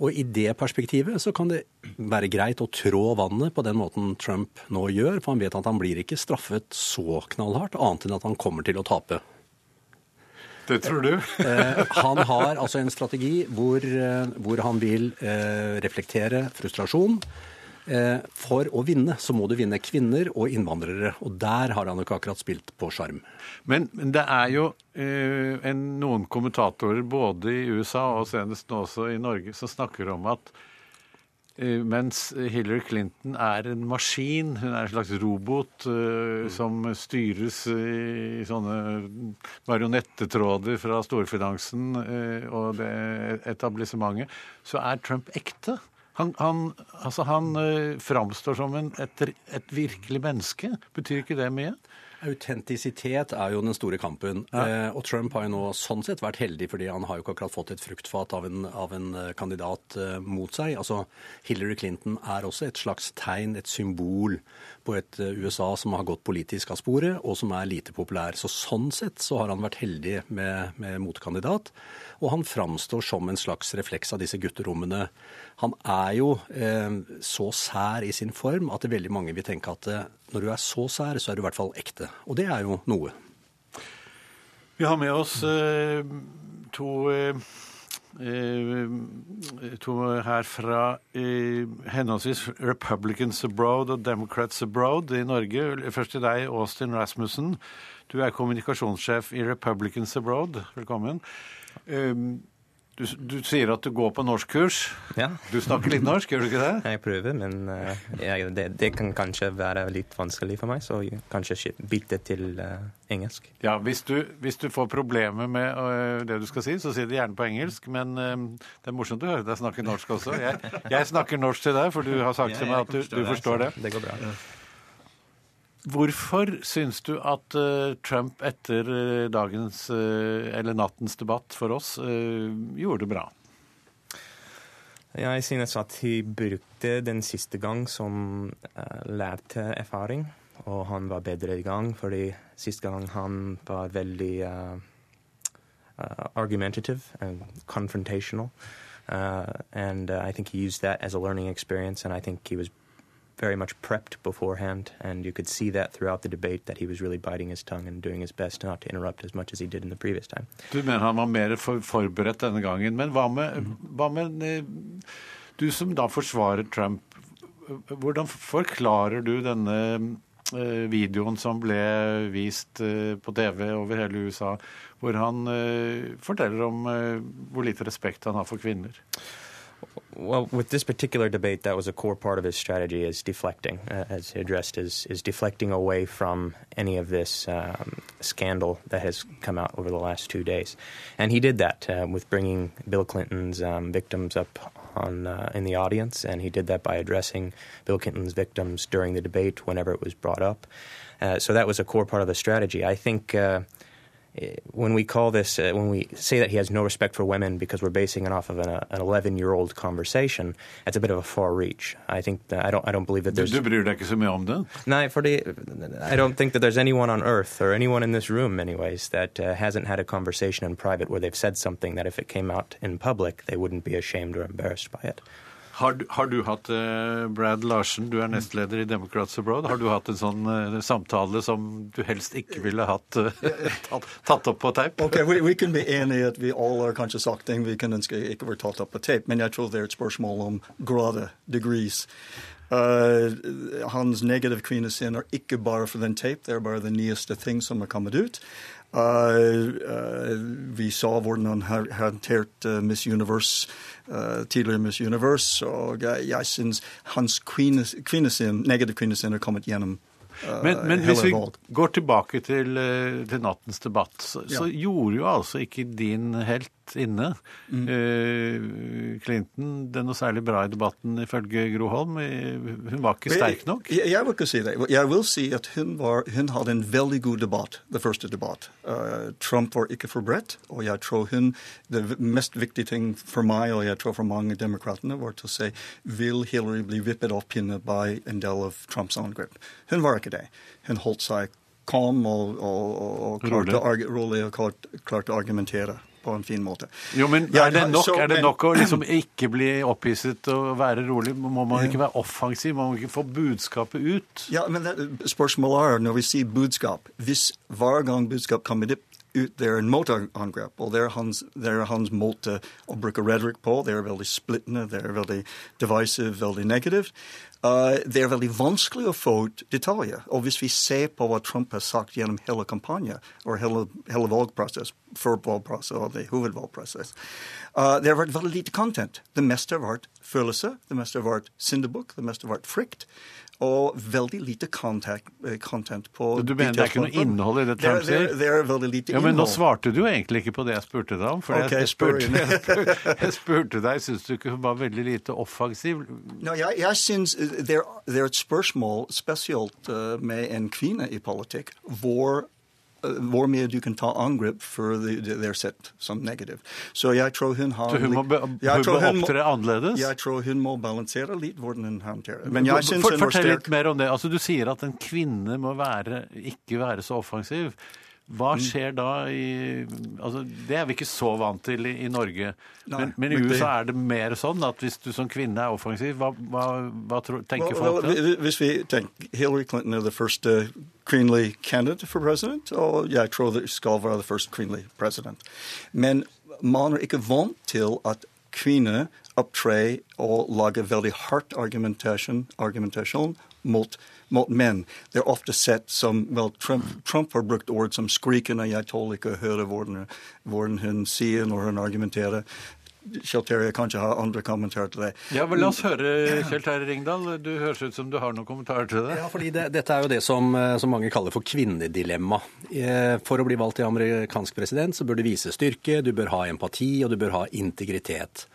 Og i det perspektivet så kan det være greit å trå vannet på den måten Trump nå gjør, for han vet at han blir ikke straffet så knallhardt, annet enn at han kommer til å tape. Det tror du? eh, han har altså en strategi hvor, eh, hvor han vil eh, reflektere frustrasjon. Eh, for å vinne så må du vinne kvinner og innvandrere, og der har han jo ikke akkurat spilt på sjarm. Men, men, det er jo eh, en, noen kommentatorer både i USA og senest nå også i Norge som snakker om at eh, mens Hillary Clinton er en maskin, hun er en slags robot eh, mm. som styres i, sånne marionettetråder fra storfinansen uh, og det etablissementet, så er Trump ekte. Han, han, altså han uh, framstår som en, et, et, virkelig menneske. Betyr ikke det mye? Autentisitet er jo den store kampen. Ja. Eh, og Trump har jo nå sånn sett vært heldig, fordi han har jo ikke akkurat fått et fruktfat av en, av en eh, kandidat eh, mot seg. Altså, Hillary Clinton er også et slags tegn, et symbol på et USA som har gått politisk av sporet, og som er lite populær. Så sånn sett så har han vært heldig med, med motkandidat. Og han framstår som en slags refleks av disse gutterommene. Han er jo eh, så sær i sin form at det veldig mange vil tenke at når du er så sær, så er du i hvert fall ekte. Og det er jo noe. Vi har med oss eh, to, eh, eh to her fra eh, henholdsvis Republicans Abroad og Democrats Abroad i Norge. Først til deg, Austin Rasmussen. Du er kommunikasjonssjef i Republicans Abroad. Velkommen. Um, du, du, sier at du går på norskkurs. Ja. Du snakker litt norsk, gjør du ikke det? Jeg prøver, men uh, jeg, det, det, kan kanskje være litt vanskelig for meg, så jeg kanskje bytte til uh, engelsk. Ja, hvis du, hvis du, får problemer med uh, det du skal si, så si det gjerne på engelsk. Men det er morsomt å høre deg snakke norsk også. Jeg, jeg, snakker norsk til deg, for du har sagt ja, til meg at du, du forstår det. Det går bra. Ja. Hvorfor syns du at uh, Trump etter uh, dagens, uh, eller nattens debatt for oss, gjorde det bra? Jeg synes at de brukte den siste gang som lærte erfaring, og han var bedre i gang, fordi siste gang han var veldig argumentative and confrontational. Uh, and uh, I think he used that as a learning experience, and I think he was very much prepped beforehand, and you could see that throughout the debate that he was really biting his tongue and doing his best not to interrupt as much as he did in the previous time. Du mener han var mer for forberedt denne gangen. Men hva med, mm. hva med eh, du som da forsvarer Trump, hvordan forklarer du denne eh, videoen som ble vist eh, på TV over hele USA, hvor han forteller om hvor lite respekt han har for kvinner? Well, with this particular debate, that was a core part of his strategy is deflecting, uh, as he addressed, is, is deflecting away from any of this um, scandal that has come out over the last two days. And he did that uh, with bringing Bill Clinton's um, victims up on uh, in the audience, and he did that by addressing Bill Clinton's victims during the debate whenever it was brought up. Uh, so that was a core part of the strategy. I think uh, when we call this, uh, when we say that he has no respect for women because we're basing it off of an, uh, an 11-year-old conversation, that's a bit of a far reach. I think that, I don't, I don't believe that there's. I don't think that there's anyone on earth or anyone in this room, anyways, that uh, hasn't had a conversation in private where they've said something that if it came out in public, they wouldn't be ashamed or embarrassed by it. Har du, har du hatt eh, Brad Larsen, du er nestleder i Democrats Abroad. Har du hatt en sånn eh, samtale som du helst ikke ville hatt eh, tatt, opp på teip? Ok, vi, vi kan bli enige at vi alle har kanskje sagt ting vi kan ønske ikke var tatt opp på tape, men jeg tror det er et spørsmål om grader, degrees. Uh, hans negative kvinnesyn er ikke bare for den tape, det er bare den nyeste ting som er kommet ut. Uh, uh, vi så hvordan han har håndtert Miss Universe tidligere Miss Universe, og jeg syns hans kvinnesyn, negative kvinnesyn er kommet gjennom men, men hvis vi går tilbake til, til nattens debatt, så, ja. så, gjorde jo altså ikke din helt inne. Mm. Uh, Clinton det er noe særlig bra i debatten, ifølge Gro Holm. Hun var ikke sterk nok? Jeg, jeg vil ikke si det. Jeg vil si at hun, var, hun hadde en veldig god debatt, det første debatt. Uh, Trump var ikke forberedt, og jeg tror hun Det mest viktige ting for meg, og jeg tror for mange demokratene, var til å si vil Hillary bli vippet opp pinne by en del av Trumps angrep. Hun var ikke det. Hun holdt seg calm og, og, og, og rolig og klarte å argumentere på en fin måte. Jo, men Er det nok, er det nok å liksom ikke bli opphisset og være rolig? Må man ikke være offensiv? Må man ikke få budskapet ut? Ja, men det, Spørsmålet er, når vi sier budskap Hvis hver gang budskap kommer ut, det er en motangrep, og det er, hans, det er hans måte å bruke retorikk på. Det er veldig splittende, det er veldig divisive, veldig negativt. Uh, det er veldig vanskelig å få ut detaljer. Og hvis vi ser på hva Trump har sagt gjennom hele kampanjen, og hele, hele valgprosess, før valgprosess og hovedvalgprosess, uh, det har vært veldig lite content. Det meste har vært følelse, det meste har vært syndebukk, det meste har vært frykt og veldig lite contact, eh, content på Du mener det er ikke noe innhold i det Trump sier? Det, er veldig lite ja, Men nå svarte du jo egentlig ikke på det jeg spurte deg om. For okay, jeg, spurte, jeg, spurte, jeg, spurte, deg, syns du ikke hun var veldig lite offensiv? No, jeg, jeg syns det, er et spørsmål spesielt uh, med en kvinne i politikk hvor mye du kan ta angrep for det er sett som negativt. Så jeg tror hun har... Så hun må, be, hun må opptre annerledes? Jeg tror hun må balansere litt hvordan hun håndterer det. Men jeg syns hun. Fortell litt mer om det. Altså, du sier at en kvinne må være, ikke være så offensiv. Hva skjer da i altså, Det er vi ikke så vant til i, i Norge. Nei, men, men, i USA er det mer sånn at hvis du som kvinne er offensiv, hva, hva, hva tror, tenker well, folk da? Hvis vi tenker Hillary Clinton er den første kvinnelige kandidaten for president, og jeg tror det skal være den første kvinnelige president. Men man er ikke vant til at kvinner opptrer og lager veldig hardt argumentasjon, argumentasjon mot mot menn. Det er ofte sett som Vel, Trump, Trump har brukt ord som 'skrikende'. Jeg tåler ikke å høre hvordan, hvordan hun sier når hun argumenterer. Kjell Terje kanskje har andre kommentarer til det. Ja, vel, La oss høre Kjell Terje Ringdal. Du høres ut som du har noen kommentarer til det. Ja, fordi det, Dette er jo det som, eh, som, mange kaller for kvinnedilemma. Eh, for å bli valgt til amerikansk president så bør du vise styrke, du bør ha empati og du bør ha integritet.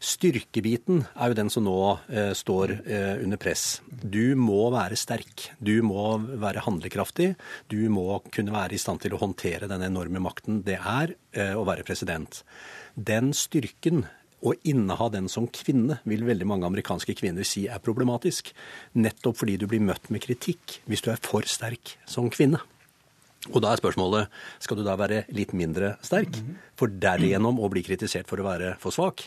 Styrkebiten er jo den som nå eh, står eh, under press. Du må være sterk. Du må være handlekraftig. Du må kunne være i stand til å håndtere den enorme makten det er eh, å være president. Den styrken å inneha den som kvinne vil veldig mange amerikanske kvinner si er problematisk. Nettopp fordi du blir møtt med kritikk hvis du er for sterk som kvinne. Og da er spørsmålet skal du da være litt mindre sterk, for derigjennom å bli kritisert for å være for svak.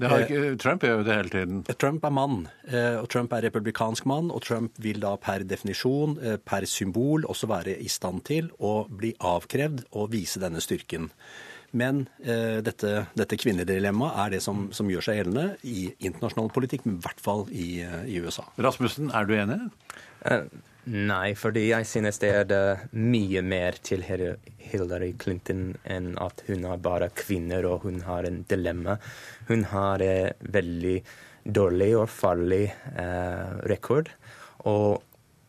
Ikke, Trump gjør jo det hele tiden. Eh, Trump er mann, eh, og Trump er republikansk mann. Og Trump vil da per definisjon, eh, per symbol, også være i stand til å bli avkrevd og vise denne styrken. Men eh, dette, dette kvinnedilemmaet er det som, som, gjør seg gjeldende i internasjonal politikk, men i hvert fall i, i USA. Rasmussen, er du enig? Uh, Nei, fordi jeg synes det er det mye mer til Hillary Clinton enn at hun er bare kvinner og hun har en dilemma. Hun har en veldig dårlig og farlig eh, rekord. Og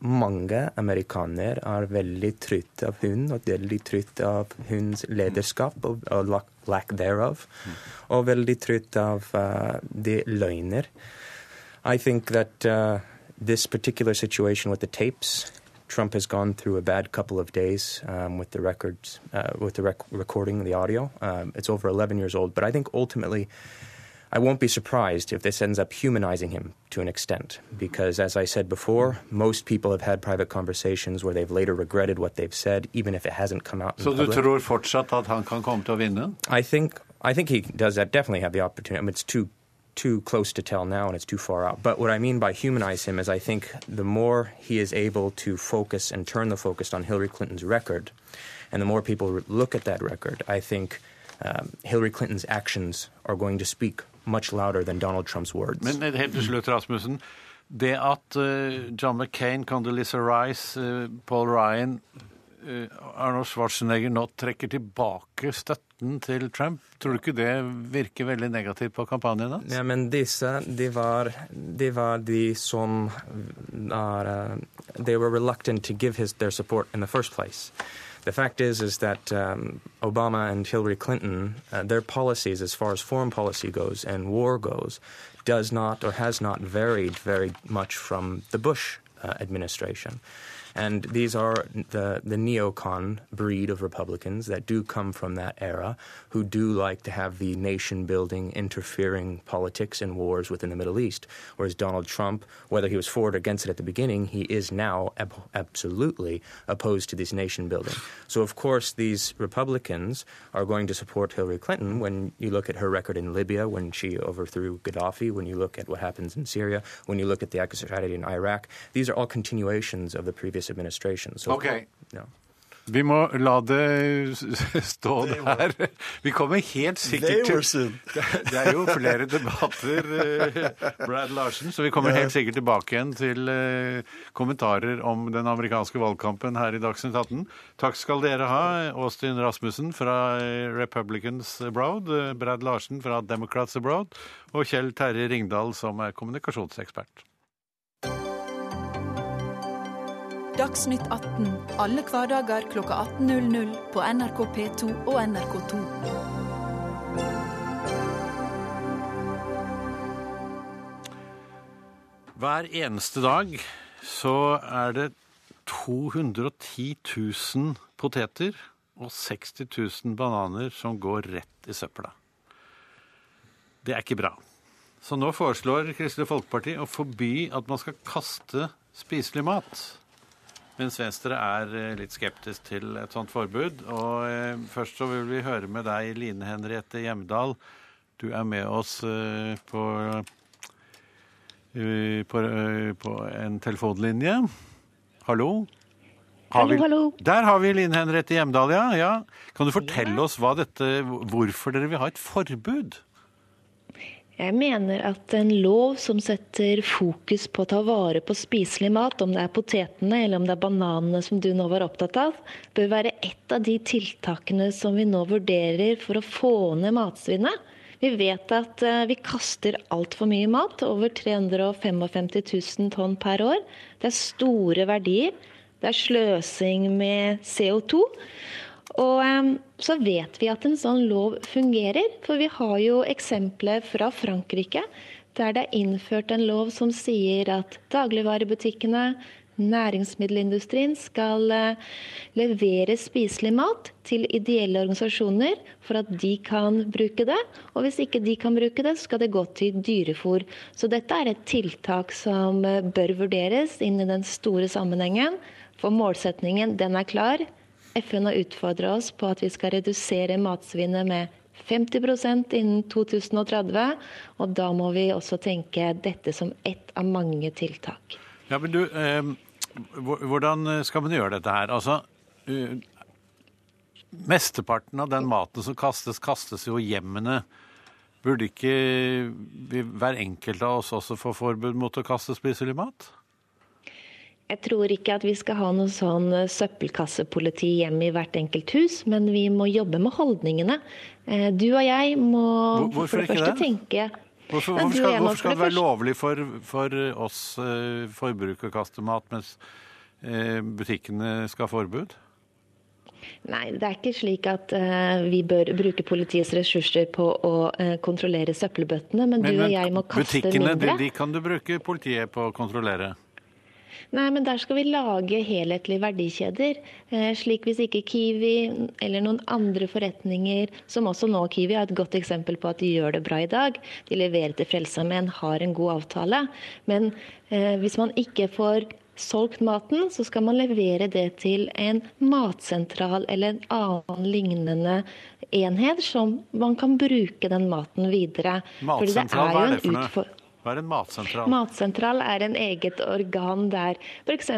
mange amerikanere er veldig trøtt av hun og veldig trøtt av hennes lederskap og, og lack thereof. Og veldig trøtt av uh, de løgner. I think that uh, this particular situation with the tapes Trump has gone through a bad couple of days um, with the records, uh, with the rec- recording, the audio. Um, it's over 11 years old, but I think ultimately, I won't be surprised if this ends up humanizing him to an extent, because as I said before, most people have had private conversations where they've later regretted what they've said, even if it hasn't come out in du public. tror fortsatt at han kan komme til å vinne? I think I think he does that definitely have the opportunity. I mean, it's too too close to tell now, and it's too far out. But what I mean by humanize him is, I think the more he is able to focus and turn the focus on Hillary Clinton's record, and the more people look at that record, I think um, Hillary Clinton's actions are going to speak much louder than Donald Trump's words. Men helt til slutt, Rasmussen. Det at eh, John McCain, Condoleezza Rice, eh, Paul Ryan, eh, Arnold Schwarzenegger nå trekker tilbake støtten til Trump, tror du ikke det virker veldig negativt på kampanjen hans? Ja, men disse, de var, de var de som are, uh, they were reluctant to give his, their support in the first place. The fact is, is that um, Obama and Hillary Clinton, uh, their policies as far as foreign policy goes and war goes, does not or has not varied very much from the Bush uh, administration. And these are the, the neocon breed of Republicans that do come from that era, who do like to have the nation building, interfering politics and wars within the Middle East. Whereas Donald Trump, whether he was for it or against it at the beginning, he is now ab- absolutely opposed to this nation building. So, of course, these Republicans are going to support Hillary Clinton when you look at her record in Libya, when she overthrew Gaddafi, when you look at what happens in Syria, when you look at the strategy in Iraq. These are all continuations of the previous administration. So, Okay. Yeah. Vi må la det stå der. Vi kommer helt sikkert til. Det er jo flere debatter, eh, Brad Larsen, så vi kommer helt sikkert tilbake igjen til eh, kommentarer om den amerikanske valgkampen her i Dagsnytt 18. Takk skal dere ha, Austin Rasmussen fra eh, Republicans Abroad, Brad Larsen fra Democrats Abroad og Kjell Terje Ringdal som er kommunikasjonsekspert. Dagsnytt 18 alle hverdager klokka 18.00 på NRK P2 og NRK2. Hver eneste dag så er det 210 000 poteter og 60 000 bananer som går rett i søpla. Det er ikke bra. Så nå foreslår Kristelig Folkeparti å forby at man skal kaste spiselig mat. Mens Venstre er eh, litt skeptisk til et sånt forbud. Og eh, først så vil vi høre med deg, Line Henriette Hjemdal. Du er med oss eh, på på, på en telefonlinje. Hallo? Har Hallo, vi- hallo. Der har vi Line Henriette Hjemdal, ja. ja. Kan du fortelle oss dette, hvorfor dere vil ha et forbud? Jeg mener at en lov som setter fokus på å ta vare på spiselig mat, om det er potetene eller om det er bananene som du nå var opptatt av, bør være et av de tiltakene som vi nå vurderer for å få ned matsvinnet. Vi vet at eh, vi kaster altfor mye mat, over 355 000 tonn per år. Det er store verdier. Det er sløsing med CO2. Og så vet vi at en sånn lov fungerer, for vi har jo eksempler fra Frankrike der det er innført en lov som sier at dagligvarebutikkene, næringsmiddelindustrien skal eh, levere spiselig mat til ideelle organisasjoner for at de kan bruke det. Og hvis ikke de kan bruke det, så skal det gå til dyrefòr. Så dette er et tiltak som eh, bør vurderes inn i den store sammenhengen. For målsetningen, den er klar. FN har utfordra oss på at vi skal redusere matsvinnet med 50% innen 2030. Og da må vi også tenke dette som ett av mange tiltak. Ja, men du, eh, hvordan skal man gjøre dette her? Altså, uh, mesteparten av den maten som kastes, kastes jo i hjemmene. Burde ikke hver enkelt av oss også få forbud mot å kaste spiselig mat? Jeg tror ikke at vi skal ha noe sånn eh, søppelkassepoliti hjemme i hvert enkelt hus, men vi må jobbe med holdningene. Eh, Du og jeg må Hvor- hvorfor for det første det? tenke Hvorfor, hvorfor, skal, hvorfor skal det være lovlig for, for oss eh, forbrukere å kaste mat, mens butikkene skal ha forbud? Nei, det er ikke slik at uh, vi bør bruke politiets ressurser på å uh, kontrollere søppelbøttene, men, du og jeg må kaste butikkene, mindre. de, de kan du bruke politiet på å kontrollere. Nei, men der skal vi lage helhetlige verdikjeder. Eh, slik hvis ikke Kiwi eller noen andre forretninger, som også nå Kiwi er et godt eksempel på at de gjør det bra i dag, de leverer til Frelsesarmeen, har en god avtale. Men eh, hvis man ikke får solgt maten, så skal man levere det til en matsentral eller en annen lignende enhet, som man kan bruke den maten videre. Matsentral, hva er det for noe? Hva er en matsentral? Matsentral er en eget organ der f.eks.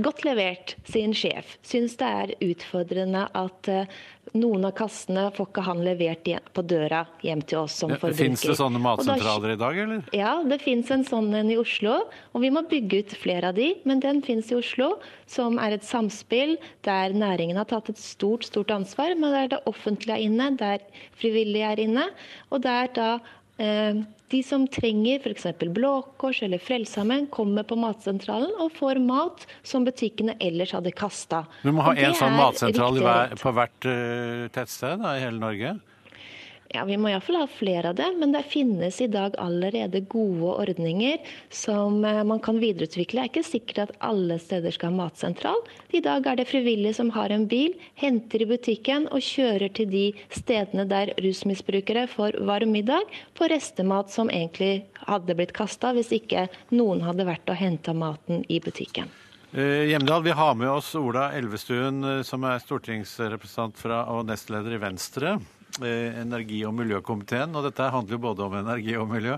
Godt levert sin sjef syns det er utfordrende at eh, noen av kassene får ikke han levert på døra hjem til oss som forbruker. Fins det sånne matsentraler i dag, eller? Ja, det fins en sånn en i Oslo. Og vi må bygge ut flere av de, men den fins i Oslo. Som er et samspill der næringen har tatt et stort, stort ansvar, men der det offentlige er inne, der frivillige er inne. Og der da eh, de som trenger f.eks. Blå Kors eller Frelsesarmeen, kommer på Matsentralen og får mat som butikkene ellers hadde kasta. Du må ha en sånn matsentral på hvert uh, tettsted da, i hele Norge? Ja, Vi må iallfall ha flere av det, men det finnes i dag allerede gode ordninger som eh, man kan videreutvikle. Det er ikke sikkert at alle steder skal ha matsentral. I dag er det frivillige som har en bil, henter i butikken og kjører til de stedene der rusmisbrukere får varm middag på restemat som egentlig hadde blitt kasta hvis ikke noen hadde vært og henta maten i butikken. Uh, Hjemdal, vi har med oss Ola Elvestuen, uh, som er stortingsrepresentant fra, og nestleder i Venstre. Eh, energi- og miljøkomiteen, og dette handler jo både om energi og miljø.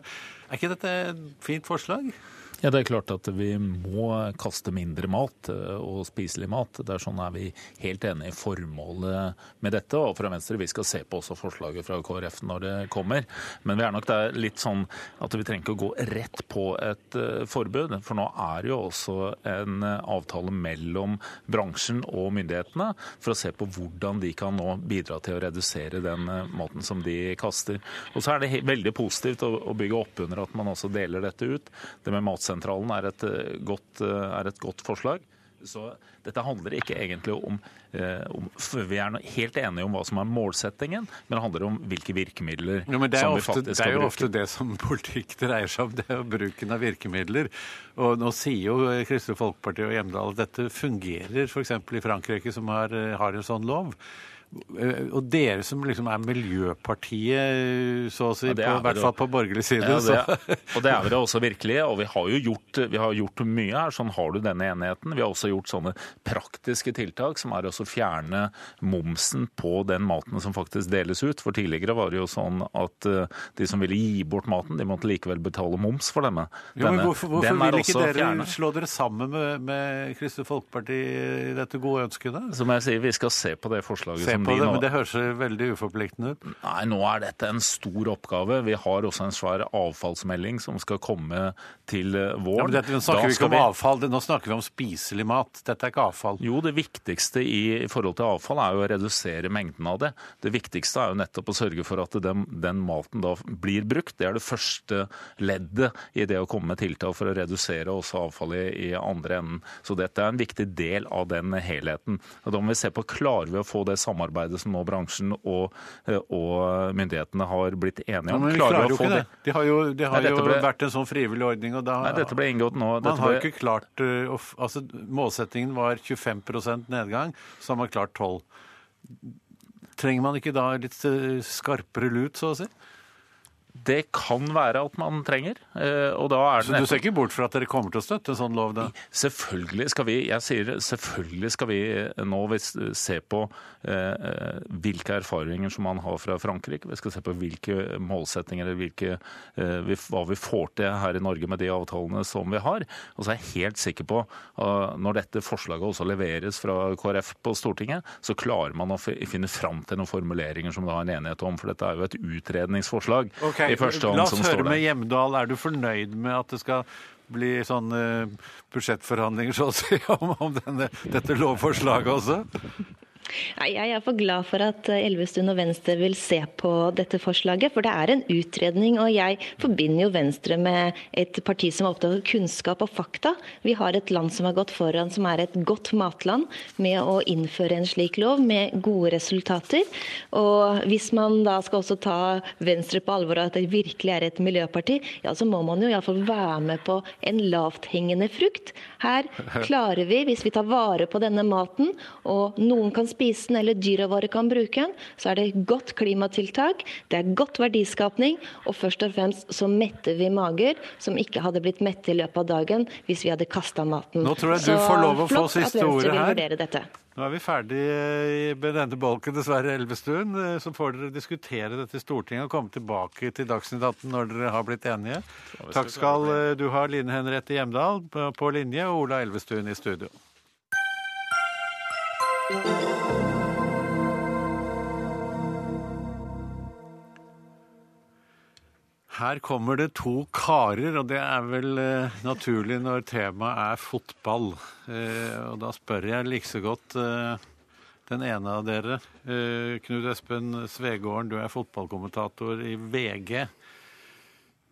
Er ikke dette et fint forslag? Ja, Det er klart at vi må kaste mindre mat eh, og spiselig mat. Det er sånn er vi helt enig i formålet med dette. Og fra Venstre vi skal se på også forslaget fra KrF når det kommer. Men vi er nok der litt sånn at vi trenger ikke å gå rett på et eh, forbud. For nå er det jo også en avtale mellom bransjen og myndighetene for å se på hvordan de kan nå bidra til å redusere den eh, maten som de kaster. Og så er det veldig positivt å bygge opp under at man også deler dette ut. Det med mat Matsentralen er et eh, godt, eh, er et godt forslag. Så dette handler ikke egentlig om, eh, om, Vi er helt enige om hva som er målsettingen, men det handler om hvilke virkemidler jo, som vi ofte, faktisk skal bruke. Det er jo ofte det som politikk dreier seg om, det er bruken av virkemidler. Og nå sier jo Kristelig Folkeparti og Hjemdal at dette fungerer f.eks. i Frankrike, som har, har en sånn lov. Eh, og dere som liksom er miljøpartiet, så å si, ja, på, hvert fall på borgerlig side. Ja, det, og det er vi da også virkelig. Og vi har jo gjort, har gjort, mye her. Sånn har du denne enigheten. Vi har også gjort sånne praktiske tiltak, som er å fjerne momsen på den maten som faktisk deles ut. For tidligere var det jo sånn at eh, de som ville gi bort maten, de måtte likevel betale moms for denne. Jo, men hvorfor, hvorfor vil ikke dere fjerne. slå dere sammen med, med Kristelig Folkeparti i dette gode ønsket? Som jeg sier, vi skal se på det forslaget. Se på det, nå... men det høres veldig uforpliktende ut. Nei, nå er dette en stor oppgave. Vi har også en svær avfallsmelding som skal komme til eh, våren. Ja, nå snakker vi ikke om vi... avfall, nå snakker vi om spiselig mat. Dette er ikke avfall. Jo, det viktigste i, forhold til avfall er jo å redusere mengden av det. Det viktigste er jo nettopp å sørge for at den, den maten da blir brukt. Det er det første leddet i det å komme med tiltak for å redusere også avfallet i, i andre enden. Så dette er en viktig del av den helheten. Og da må vi se på klarer vi å få det samarbeidet som nå bransjen og, og myndighetene har blitt enige om. Ja, vi klarer, jo ikke det. Det har jo, de har Nei, jo ble... vært en sånn frivillig ordning. da... Nei, dette ble inngått nå. Man har ble... ikke klart uh, altså Målsettingen var 25 nedgang, så har man klart 12 Trenger man ikke da litt uh, skarpere lut, så å si? Det kan være at man trenger. Eh, og da er det Så du ser ikke bort fra at dere kommer til å støtte en sånn lov? da? Selvfølgelig skal vi jeg sier, selvfølgelig skal vi nå se på eh, hvilke erfaringer som man har fra Frankrike. Vi skal se på hvilke målsettinger eller hvilke, eh, hva vi får til her i Norge med de avtalene som vi har. Og så er jeg helt sikker på når dette forslaget også leveres fra KrF på Stortinget, så klarer man å finne fram til noen formuleringer som det har en enighet om. For dette er jo et utredningsforslag. Okay i første hånd som står der. La oss høre med Hjemdal. Er du fornøyd med at det skal bli sånne budsjettforhandlinger så å si, om, om denne, dette lovforslaget også? Jeg er for glad for at eh, Elvestuen og Venstre vil se på dette forslaget, for det er en utredning. Og jeg forbinder jo Venstre med et parti som er opptatt av kunnskap og fakta. Vi har et land som har gått foran, som er et godt matland, med å innføre en slik lov med gode resultater. Og hvis man da skal også ta Venstre på alvor, at det virkelig er et miljøparti, ja, så må man jo iallfall være med på en lavthengende frukt. Her klarer vi, hvis vi tar vare på denne maten, og noen kan spise den, eller dyra våre kan bruke den, så er det godt klimatiltak, det er godt verdiskapning, og først og fremst så metter vi mager som ikke hadde blitt mette i løpet av dagen hvis vi hadde kasta maten. Nå tror jeg du får lov å få siste ordet her. dette. Nå er vi ferdig med denne bolken, dessverre, Elvestuen. Så får dere diskutere dette i Stortinget og komme tilbake til Dagsnytt 18 når dere har blitt enige. Takk skal eh, du ha, Line Henriette Hjemdal på linje og Ola Elvestuen i studio. Her kommer det to karer, og det er vel eh, naturlig når temaet er fotball. Eh, og da spør jeg like så godt eh, den ene av dere, eh, Knut Espen Svegården, du er fotballkommentator i VG.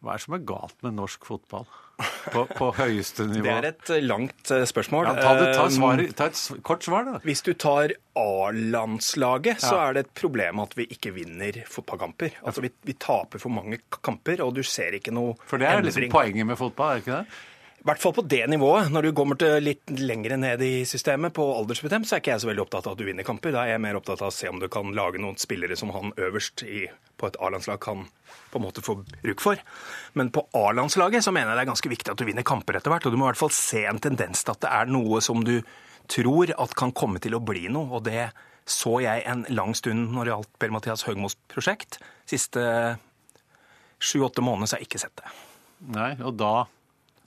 Hva er det som er galt med norsk fotball på, på høyeste nivå? Det er et eh, langt eh, spørsmål. Ja, ta, det, ta, Um, svar, ta et kort svar, da. Hvis du tar A-landslaget, så Ja. er det et problem at vi ikke vinner fotballkamper. Altså, vi, vi taper for mange kamper, og du ser ikke noe For det er liksom poenget med fotball, er det ikke det? I hvert fall på det nivået. Når du kommer til litt lenger ned i systemet, på aldersbestemt, så er ikke jeg så veldig opptatt av at du vinner kamper. Da er jeg mer opptatt av å se om du kan lage noen spillere som han øverst i, på et A-landslag kan på en måte få bruk for. Men på A-landslaget så mener jeg det er ganske viktig at du vinner kamper etter hvert. Og du må i hvert fall se en tendens til at det er noe som du tror at kan komme til å bli noe. Og det så jeg en lang stund når det gjaldt Per-Mathias Høgmos prosjekt. Siste sju-åtte måneder så har jeg ikke sett det. Nei, og da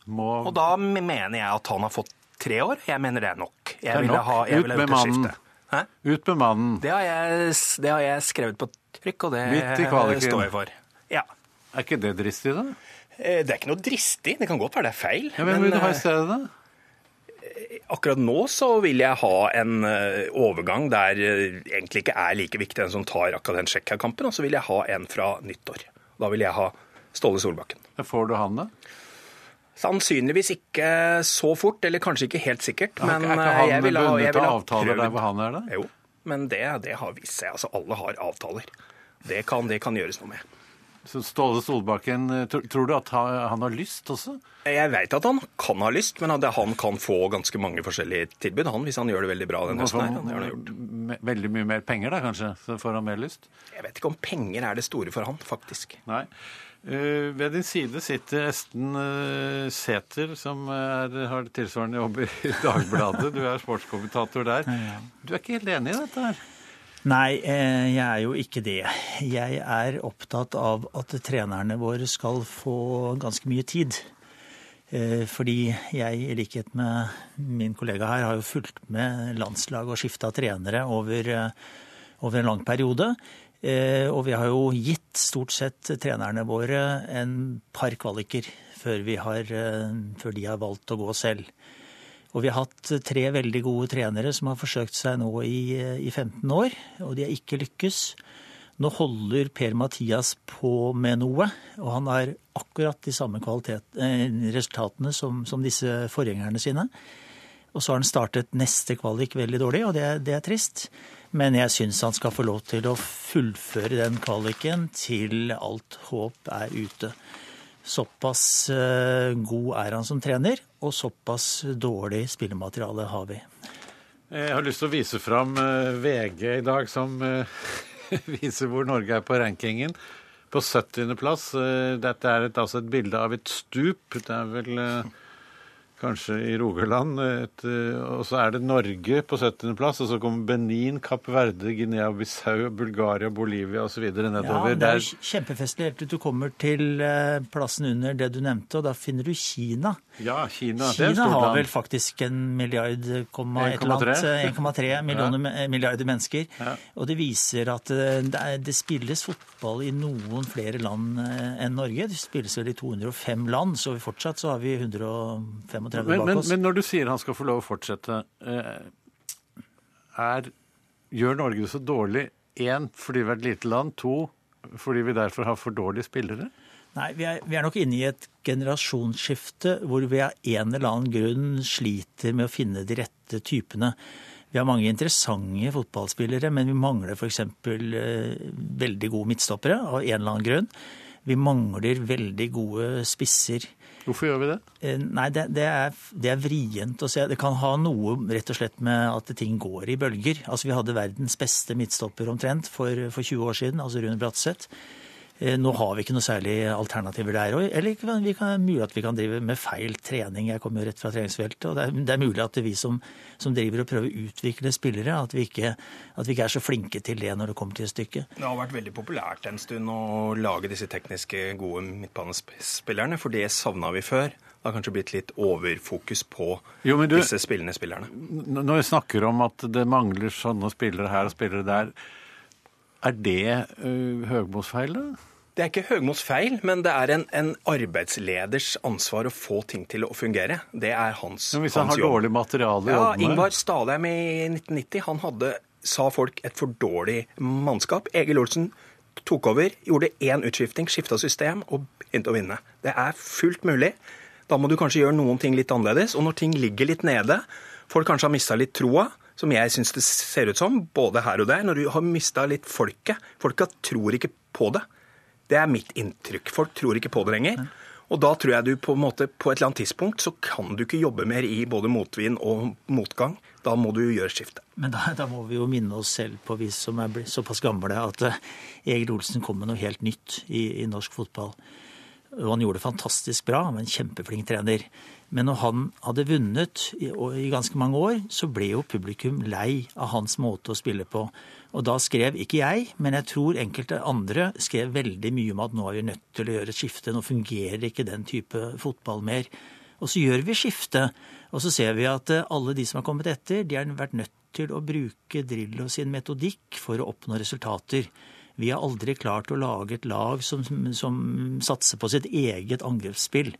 må Og da mener jeg at han har fått tre år. Jeg mener det er nok. Jeg Det er ville nok. ha, jeg Ut ville med mannen. Hæ? Ut med mannen. Det har, jeg, det har jeg skrevet på trykk, og det står jeg for. Ja. Er ikke det dristig, da? Eh, Det er ikke noe dristig. Det kan godt være det er feil. Ja, Hvem vil du ha i eh, stedet, da? akkurat nå så vil jeg ha en eh, overgang der eh, egentlig ikke er like viktig en som tar akkurat den Tsjekkia-kampen, og så vil jeg ha en fra nyttår. Da vil jeg ha Ståle Solbakken. Får du han, da? Sannsynligvis ikke så fort, eller kanskje ikke helt sikkert. Er Men er ikke eh, han jeg vil ha, bundet jeg vil av ha avtaler der hvor han er da? Jo, men det, det har vist seg. Altså, alle har avtaler. Det kan, det kan gjøres noe med. Så Ståle Solbakken, eh, tror du at han har lyst også? Jeg vet at han kan ha lyst, men at han kan få ganske mange forskjellige tilbud han, hvis han gjør det veldig bra denne høsten. her. Det han gjort. Veldig mye mer penger, da, kanskje? Så får han mer lyst? Jeg vet ikke om penger er det store for han, faktisk. Nei. Eh, ved din side sitter Esten uh, Sæther, som er, har tilsvarende jobb i Dagbladet. Du er sportskommentator der. Du er ikke helt enig i dette her? Nei, eh, jeg er jo ikke det. Jeg er opptatt av at trenerne våre skal få ganske mye tid. Eh, Fordi jeg, i likhet med min kollega her, har jo fulgt med landslag og skifta trenere over, eh, over en lang periode. Eh, Og vi har jo gitt stort sett trenerne våre en par kvaliker før, har, eh, før de har valgt å gå selv. Og vi har hatt tre veldig gode trenere som har forsøkt seg nå i, i 15 år, og de har ikke lykkes. Nå holder Per-Mathias på med noe, og han har akkurat de samme kvalitet, eh, resultatene som, som disse forgjengerne sine. Og så har han startet neste kvalik veldig dårlig, og det, det er trist. Men jeg syns han skal få lov til å fullføre den kvaliken til alt håp er ute. Såpass eh, god er han som trener, og såpass dårlig spillemateriale har vi. Jeg har lyst til å vise fram eh, VG i dag, som eh, viser hvor Norge er på rankingen. På 70.-plass. Dette er et, altså et bilde av et stup. Det er vel kanskje i Rogaland. Et, eh, og så er det Norge på 70.-plass, og så kommer Benin, Kapp Verde, Guinea-Bissau, Bulgaria, Bolivia osv. nedover. Ja, det er kjempefestlig helt til du kommer til eh, plassen under det du nevnte, og da finner du Kina. Ja, Kina. Kina har vel faktisk en milliard, komma et eller 1,3. annet, eh, 1,3 millioner, ja. milliarder mennesker. Ja. Og det viser at det, er, det spilles fotball i noen flere land enn Norge. Det spilles vel i 205 land, så fortsatt så har vi 135 Men, bak men, oss. men når du sier han skal få lov å fortsette, eh, er gjør Norge det så dårlig? Én, fordi vi er et lite land. To, fordi vi derfor har for dårlige spillere? Nei, vi er, vi er, nok inne i et generasjonsskifte hvor vi av en eller annen grunn sliter med å finne de rette typene. Vi har mange interessante fotballspillere, men vi mangler f.eks. Eh, veldig gode midtstoppere av en eller annen grunn. Vi mangler veldig gode spisser. Hvorfor gjør vi det? Eh, nei, det, det, er, det, er, vrient å se. Det kan ha noe rett og slett med at ting går i bølger. Altså, Vi hadde verdens beste midtstopper omtrent for, for 20 år siden, altså Rune Bratseth. Eh, nå har vi ikke noe særlig alternativer der. Eller vi kan, mulig at vi kan drive med feil trening. Jeg kommer jo rett fra treningsfeltet. og Det er, det er mulig at vi som, som, driver og prøver å utvikle spillere, at vi, ikke, at vi, ikke, er så flinke til det når det kommer til et stykke. Det har vært veldig populært en stund å lage disse tekniske, gode midtbanespillerne, for det savna vi før. Det har kanskje blitt litt overfokus på jo, du, disse spillende spillerne. Når vi snakker om at det mangler sånne spillere her og spillere der, er det uh, Høgmos feil, da? Det er ikke Høgmos feil, men det er en, en, arbeidsleders ansvar å få ting til å fungere. Det er hans, men hvis han har jobb. dårlig materiale Ja, Ingvar Stalheim i 1990 han hadde, sa folk, et for dårlig mannskap. Egil Olsen tok over, gjorde én utskifting, skifta system og begynte å vinne. Det er fullt mulig. Da må du kanskje gjøre noen ting litt annerledes. Og når ting ligger litt nede, folk kanskje har mista litt troa, som jeg syns det ser ut som, både her og der, når du har mista litt folket Folka tror ikke på det. Det er mitt inntrykk. Folk tror ikke på det lenger. Og da tror jeg du på måte, på et eller annet tidspunkt så kan du ikke jobbe mer i både motvind og motgang. Da må du gjøre skifte. Men da, da, må vi jo minne oss selv på, vi som er såpass gamle, at uh, Egil Olsen kom med noe helt nytt i, i norsk fotball. Og han gjorde det fantastisk bra, han var en kjempeflink trener. Men når han hadde vunnet i, i ganske mange år, så ble jo publikum lei av hans måte å spille på. Og da skrev ikke jeg, men jeg tror enkelte andre skrev veldig mye om at nå er vi nødt til å gjøre et skifte, nå fungerer ikke den type fotball mer. Og så gjør vi skifte, og så ser vi at eh, alle de som har kommet etter, de har vært nødt til å bruke Drillo sin metodikk for å oppnå resultater. Vi har aldri klart å lage et lag som, som satser på sitt eget angrepsspill.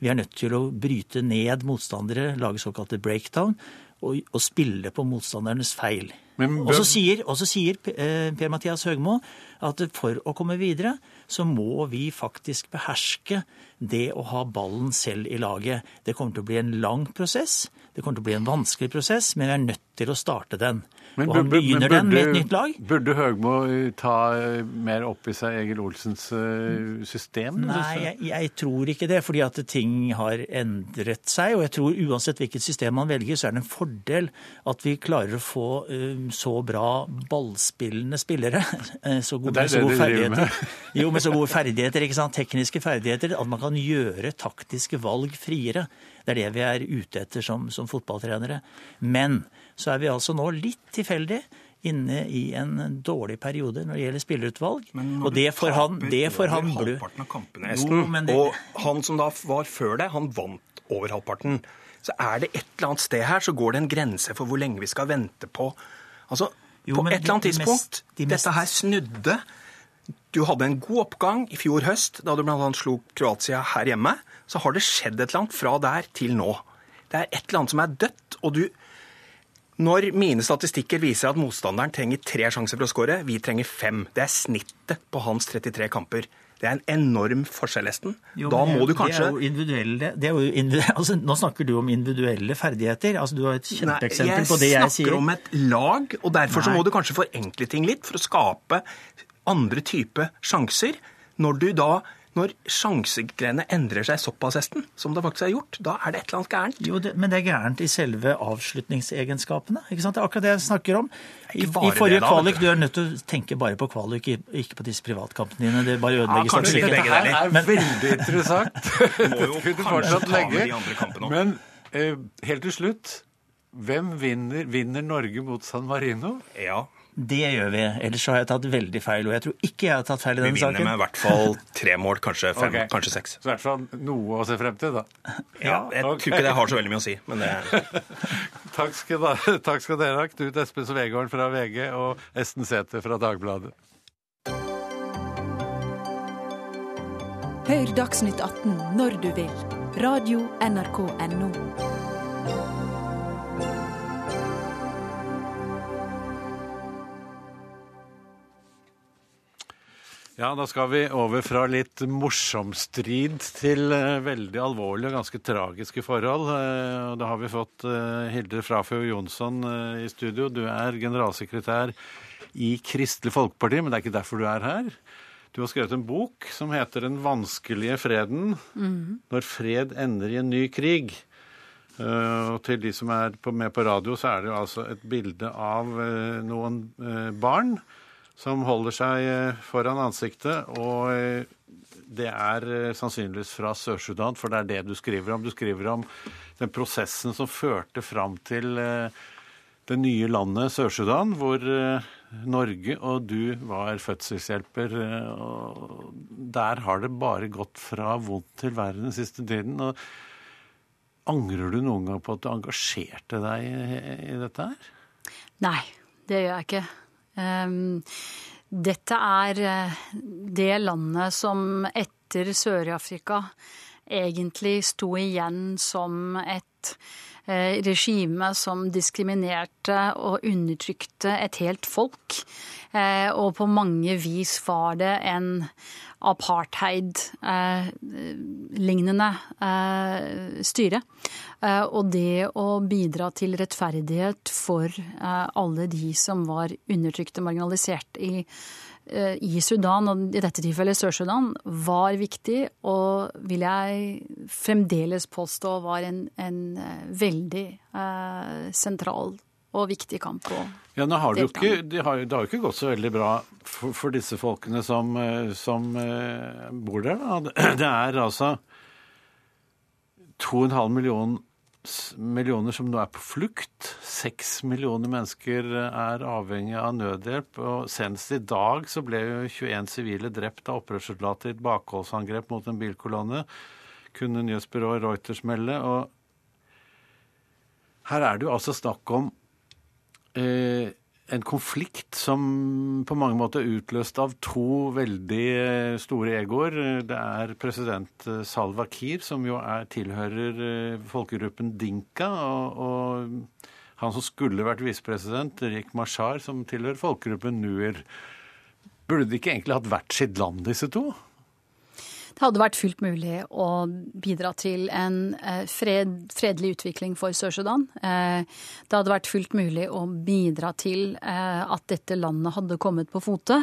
Vi er nødt til å bryte ned motstandere, lage såkalte breakdown, og, å spille på motstandernes feil. Og så sier, sier eh, Per-Mathias Høgmo at for å komme videre, så må vi faktisk beherske det å ha ballen selv i laget. Det kommer til å bli en lang prosess, det kommer til å bli en vanskelig prosess, men vi er nødt til å starte den. Men, og han begynner burde, den med et nytt lag. Burde Høgmo ta eh, mer opp i seg Egil Olsens uh, system? Nei, jeg, jeg, tror ikke det, fordi at ting har endret seg. Og jeg tror uansett hvilket system man velger, så er det en fordel at vi klarer å få uh, så bra ballspillende spillere. så gode, det er det så gode ferdigheter. Jo, med så gode ferdigheter, ikke sant? tekniske ferdigheter, at man kan gjøre taktiske valg friere. Det er det vi er ute etter som, som fotballtrenere. Men så er vi altså nå litt tilfeldig inne i en dårlig periode når det gjelder spillerutvalg. og det får han, det får han blø. Og han som da var før det, han vant over halvparten. Så er det et eller annet sted her, så går det en grense for hvor lenge vi skal vente på Altså, jo, på et eller annet tidspunkt de mest, de mest... Dette her snudde. Du hadde en god oppgang i fjor høst, da du bl.a. slo Kroatia her hjemme. Så har det skjedd et eller annet fra der til nå. Det er et eller annet som er dødt. og du når mine statistikker viser at motstanderen trenger tre sjanser for å skåre, vi trenger fem. Det er snittet på hans 33 kamper. Det er en enorm forskjell, Esten. Jo, da må du kanskje Det er jo individuelle, er jo altså, Nå snakker du om individuelle ferdigheter. Altså, du har et kjempeeksempel på det jeg sier. Jeg snakker om et lag, og derfor så må du kanskje forenkle ting litt for å skape andre type sjanser. Når du da når sjansegreiene endrer seg såpass, Esten, som det faktisk har gjort, da er det et eller annet gærent. Jo, det, Men det er gærent i selve avslutningsegenskapene. ikke sant? Det er akkurat det jeg snakker om. I, i forrige kvalik, du er nødt til å tenke bare på kvalik, ikke, ikke på disse privatkampene dine. Det bare ødelegger ja, statistikken. Det her er men, veldig interessant. Det kunne fortsatt legge. Men eh, helt til slutt, hvem vinner, vinner Norge mot San Marino? Ja, det gjør vi. Ellers har jeg tatt veldig feil. Og jeg tror ikke jeg har tatt feil i denne saken. Vi vinner med i hvert fall tre mål, kanskje fem, okay. kanskje seks. Så i hvert fall noe å se frem til, da. Ja, jeg okay. tror ikke det har så veldig mye å si, men det takk, skal da, takk skal dere ha, Knut Espen Svegården fra VG og Esten Sæther fra Dagbladet. Hør Dagsnytt 18 når du vil. Radio NRK Radio.nrk.no. Ja, da skal vi over fra litt morsom strid til uh, veldig alvorlige og ganske tragiske forhold. Og da har vi fått uh, Hilde Frafjord Jonsson i studio. Du er generalsekretær i Kristelig Folkeparti, men det er ikke derfor du er her. Du har skrevet en bok som heter 'Den vanskelige freden'. Mm. Når fred ender i en ny krig. Og til de som er med på radio, så er det jo altså et bilde av noen barn som holder seg eh, foran ansiktet. Og eh, det er eh, sannsynligvis fra Sør-Sudan, for det er det du skriver om. Du skriver om den prosessen som førte fram til det nye landet Sør-Sudan, hvor Norge og du var fødselshjelper. Og der har det bare gått fra vondt til verre den siste tiden. Og angrer du noen gang på at du engasjerte deg i dette her? Nei, det gjør jeg ikke. Ehm, dette er eh, det landet som etter Sør-Afrika egentlig sto igjen som et eh, regime som diskriminerte og undertrykte et helt folk. Eh, og på mange vis var det en apartheid-lignende styre. Eh, og det å bidra til rettferdighet for eh, alle de som var undertrykt og marginalisert i, i Sudan, og i dette tilfellet Sør-Sudan, var viktig og vil jeg fremdeles påstå var en, en veldig sentral og viktig kamp å ja, nå har det, jo ikke, har, det har jo ikke gått så veldig bra for, for disse folkene som, eh, som bor der. Da. Det er altså 2,5 million, millioner som nå er på flukt. Seks millioner mennesker er avhengig av nødhjelp. Og senest i dag så ble jo 21 sivile drept av opprørssoldater i et bakholdsangrep mot en bilkolonne, kunne nyhetsbyrået Reuters melde. Og her er det jo altså snakk om Eh, en konflikt som på mange måter er utløst av to veldig eh, store egoer. Det er president eh, Salva Kiir, som jo er, tilhører folkegruppen Dinka, og, og, han som skulle vært visepresident, Rik Mashar, som tilhører folkegruppen Nuer. Burde de ikke egentlig hatt hvert sitt land, disse to? Det hadde vært fullt mulig å bidra til en eh, fred, fredelig utvikling for Sør-Sudan. Eh, det hadde vært fullt mulig å bidra til eh, at dette landet hadde kommet på fote.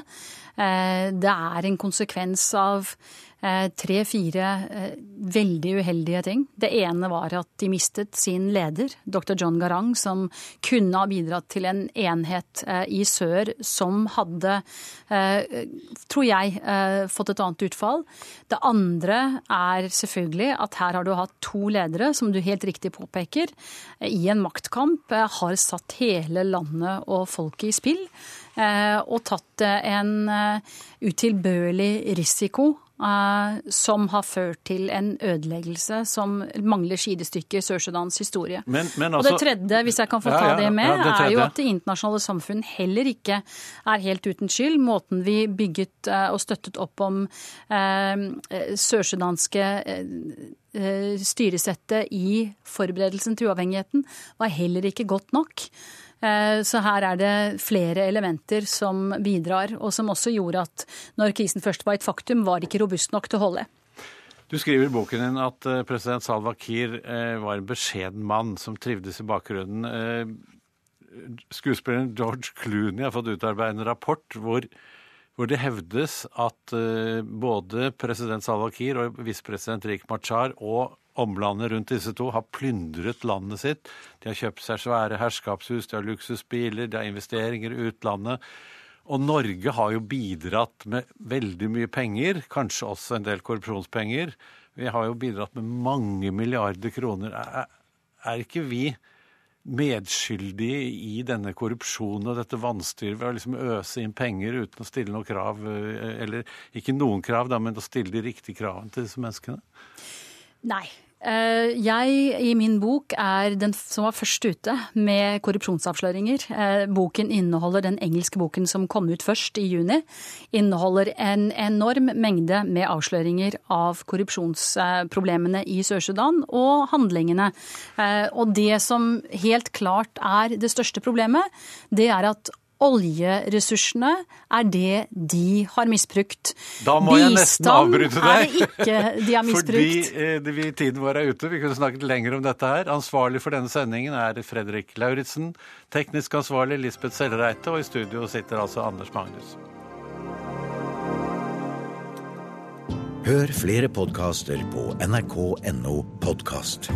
Det er en konsekvens av tre-fire eh, veldig uheldige ting. Det ene var at de mistet sin leder, dr. John Garang, som kunne ha bidratt til en enhet eh, i sør som hadde, tror jeg, fått et annet utfall. Det andre er selvfølgelig at her har du hatt to ledere, som du helt riktig påpeker, i en maktkamp har satt hele landet og folket i spill. Og tatt en utilbørlig risiko som har ført til en ødeleggelse som mangler sidestykke i Sør-Sudans historie. Men, men altså, og det altså- tredje, hvis jeg kan få ta ja, ja, det med, ja, det er jo at det internasjonale samfunn heller ikke er helt uten skyld. Måten vi bygget uh, og støttet opp om eh, sørsudanske styresettet i forberedelsen til uavhengigheten, var heller ikke godt nok. Eh, så her er det flere elementer som bidrar, og som også gjorde at når krisen først var et faktum, var det ikke robust nok til å holde. Du skriver i boken din at eh, president Salwa Kiir eh, var en beskjeden mann som trivdes i bakgrunnen. Skuespilleren George Clooney har fått utarbeidet en rapport hvor, hvor det hevdes at både president Salwa Kiir og visepresident Rik Machar og omlandet rundt disse to har plyndret landet sitt. De har kjøpt seg svære herskapshus, de har luksusbiler, de har investeringer i utlandet. Og Norge har jo bidratt med veldig mye penger, kanskje også en del korrupsjonspenger. Vi har jo bidratt med mange milliarder kroner. Er, ikke vi medskyldige i denne korrupsjonen og dette vanstyret ved å liksom øse inn penger uten å stille noen krav, eh, eller ikke noen krav, da, men å stille de riktige kravene til disse menneskene? Nei, jeg i min bok er den som var først ute med korrupsjonsavsløringer. Eh, boken inneholder den engelske boken som kom ut først i juni. Inneholder en enorm mengde med avsløringer av korrupsjonsproblemene i Sør-Sudan og handlingene. Eh, og det som helt klart er det største problemet, det er at oljeressursene er det de har misbrukt. Da må jeg nesten avbryte deg. er det ikke de har misbrukt. Fordi eh, vi, tiden vår er ute. Vi kunne snakket lenger om dette her. Ansvarlig for denne sendingen er Fredrik Lauritzen. Teknisk ansvarlig Lisbeth Sellereite. Og i studio sitter altså Anders Magnus. Hør flere podkaster på nrk.no podkast.